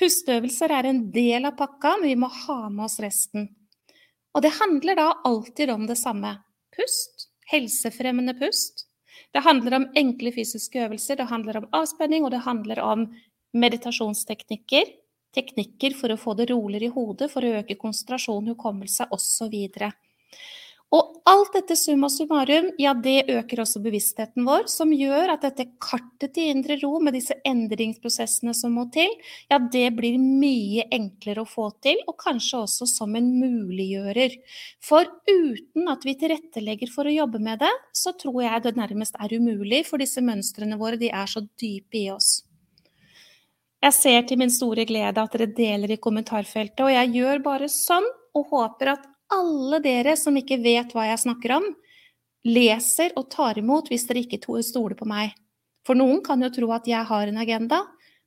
A: pusteøvelser er en del av pakka, men vi må ha med oss resten. Og det handler da alltid om det samme. Pust, helsefremmende pust, det handler om enkle fysiske øvelser, det handler om avspenning, og det handler om meditasjonsteknikker. Teknikker for å få det roligere i hodet, for å øke konsentrasjon, hukommelse osv. Og alt dette summa summarum, ja, det øker også bevisstheten vår, som gjør at dette kartet til indre ro med disse endringsprosessene som må til, ja, det blir mye enklere å få til, og kanskje også som en muliggjører. For uten at vi tilrettelegger for å jobbe med det, så tror jeg det nærmest er umulig, for disse mønstrene våre, de er så dype i oss. Jeg ser til min store glede at dere deler i kommentarfeltet, og jeg gjør bare sånn og håper at alle dere som ikke vet hva jeg snakker om, leser og tar imot hvis dere ikke stoler på meg. For noen kan jo tro at jeg har en agenda.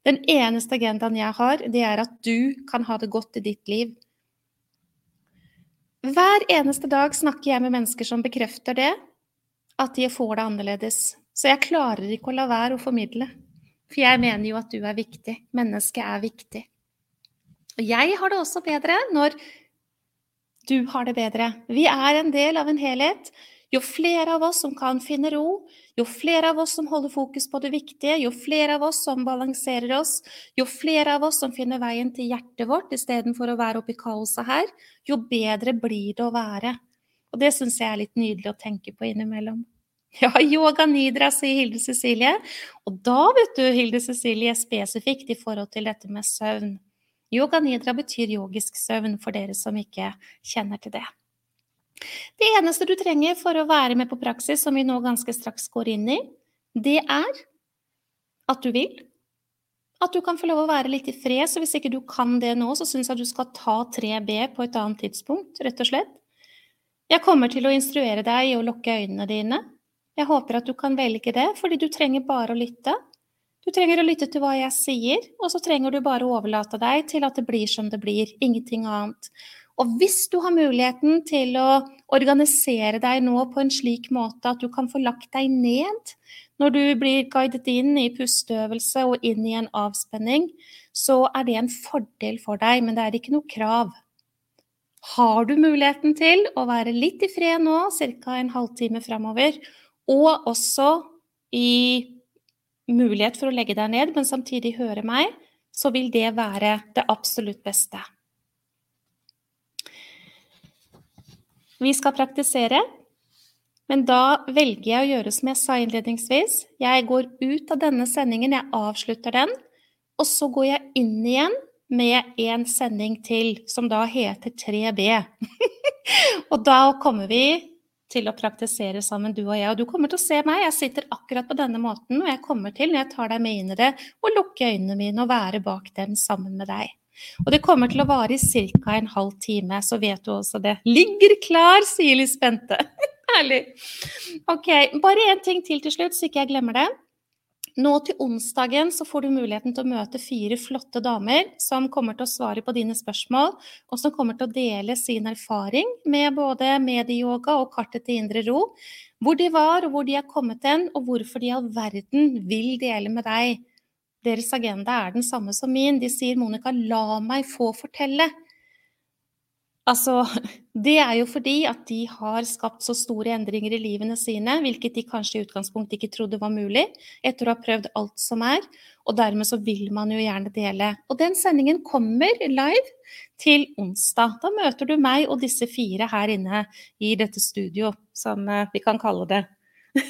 A: Den eneste agendaen jeg har, det er at du kan ha det godt i ditt liv. Hver eneste dag snakker jeg med mennesker som bekrefter det, at de får det annerledes. Så jeg klarer ikke å la være å formidle. For jeg mener jo at du er viktig. Mennesket er viktig. Og jeg har det også bedre når du har det bedre. Vi er en del av en helhet. Jo flere av oss som kan finne ro, jo flere av oss som holder fokus på det viktige, jo flere av oss som balanserer oss, jo flere av oss som finner veien til hjertet vårt istedenfor å være oppi kaoset her, jo bedre blir det å være. Og det syns jeg er litt nydelig å tenke på innimellom. [laughs] Ja, yoga nidra, sier Hilde Cecilie. Og da, vet du, Hilde Cecilie, spesifikt i forhold til dette med søvn. Yoga nidra betyr yogisk søvn, for dere som ikke kjenner til det. Det eneste du trenger for å være med på praksis, som vi nå ganske straks går inn i, det er at du vil. At du kan få lov å være litt i fred, så hvis ikke du kan det nå, så syns jeg du skal ta 3B på et annet tidspunkt, rett og slett. Jeg kommer til å instruere deg i å lukke øynene dine. Jeg håper at du kan velge det, fordi du trenger bare å lytte. Du trenger å lytte til hva jeg sier, og så trenger du bare å overlate deg til at det blir som det blir, ingenting annet. Og hvis du har muligheten til å organisere deg nå på en slik måte at du kan få lagt deg ned når du blir guidet inn i pusteøvelse og inn i en avspenning, så er det en fordel for deg, men det er ikke noe krav. Har du muligheten til å være litt i fred nå, ca. en halvtime framover, og også i mulighet for å legge deg ned, men samtidig høre meg, så vil det være det absolutt beste. Vi skal praktisere, men da velger jeg å gjøre som jeg sa innledningsvis. Jeg går ut av denne sendingen, jeg avslutter den, og så går jeg inn igjen med en sending til, som da heter 3B. [laughs] og da kommer vi til å praktisere sammen, du og jeg. Og du kommer til å se meg, jeg sitter akkurat på denne måten, og jeg kommer til, når jeg tar deg med inn i det, å lukke øynene mine og være bak dem sammen med deg. Og det kommer til å vare i ca. en halv time, så vet du også det. Ligger klar, sier Lisbente. [laughs] Herlig. Ok, bare én ting til til slutt, så ikke jeg glemmer det. Nå til onsdagen så får du muligheten til å møte fire flotte damer som kommer til å svare på dine spørsmål, og som kommer til å dele sin erfaring med både medieyoga og kartet til indre ro. Hvor de var, og hvor de er kommet hen, og hvorfor de i all verden vil dele med deg deres agenda er den samme som min. De sier 'Monica, la meg få fortelle'. Altså, [laughs] det er jo fordi at de har skapt så store endringer i livene sine, hvilket de kanskje i utgangspunktet ikke trodde var mulig, etter å ha prøvd alt som er. Og dermed så vil man jo gjerne dele. Og den sendingen kommer live til onsdag. Da møter du meg og disse fire her inne i dette studio, som eh, vi kan kalle det. [laughs]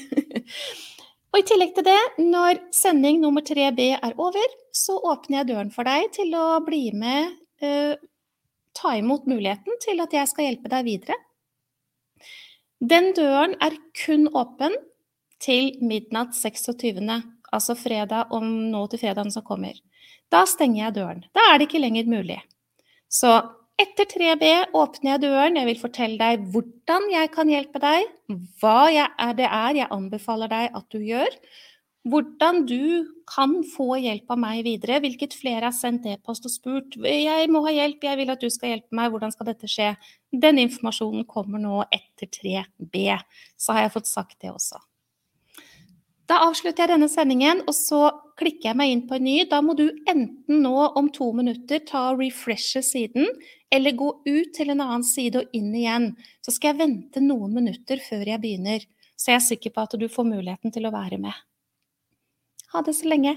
A: Og i tillegg til det, når sending nummer 3B er over, så åpner jeg døren for deg til å bli med, uh, ta imot muligheten til at jeg skal hjelpe deg videre. Den døren er kun åpen til midnatt 26., altså fredag om nå til fredagen som kommer. Da stenger jeg døren. Da er det ikke lenger mulig. Så etter 3B åpner jeg døren. Jeg vil fortelle deg hvordan jeg kan hjelpe deg, hva er det er jeg anbefaler deg at du gjør, hvordan du kan få hjelp av meg videre, hvilket flere har sendt e-post og spurt 'Jeg må ha hjelp, jeg vil at du skal hjelpe meg, hvordan skal dette skje?' Den informasjonen kommer nå etter 3B. Så har jeg fått sagt det også. Da avslutter jeg denne sendingen, og så klikker jeg meg inn på en ny. Da må du enten nå om to minutter ta og refreshe siden, eller gå ut til en annen side og inn igjen. Så skal jeg vente noen minutter før jeg begynner, så jeg er sikker på at du får muligheten til å være med. Ha det så lenge.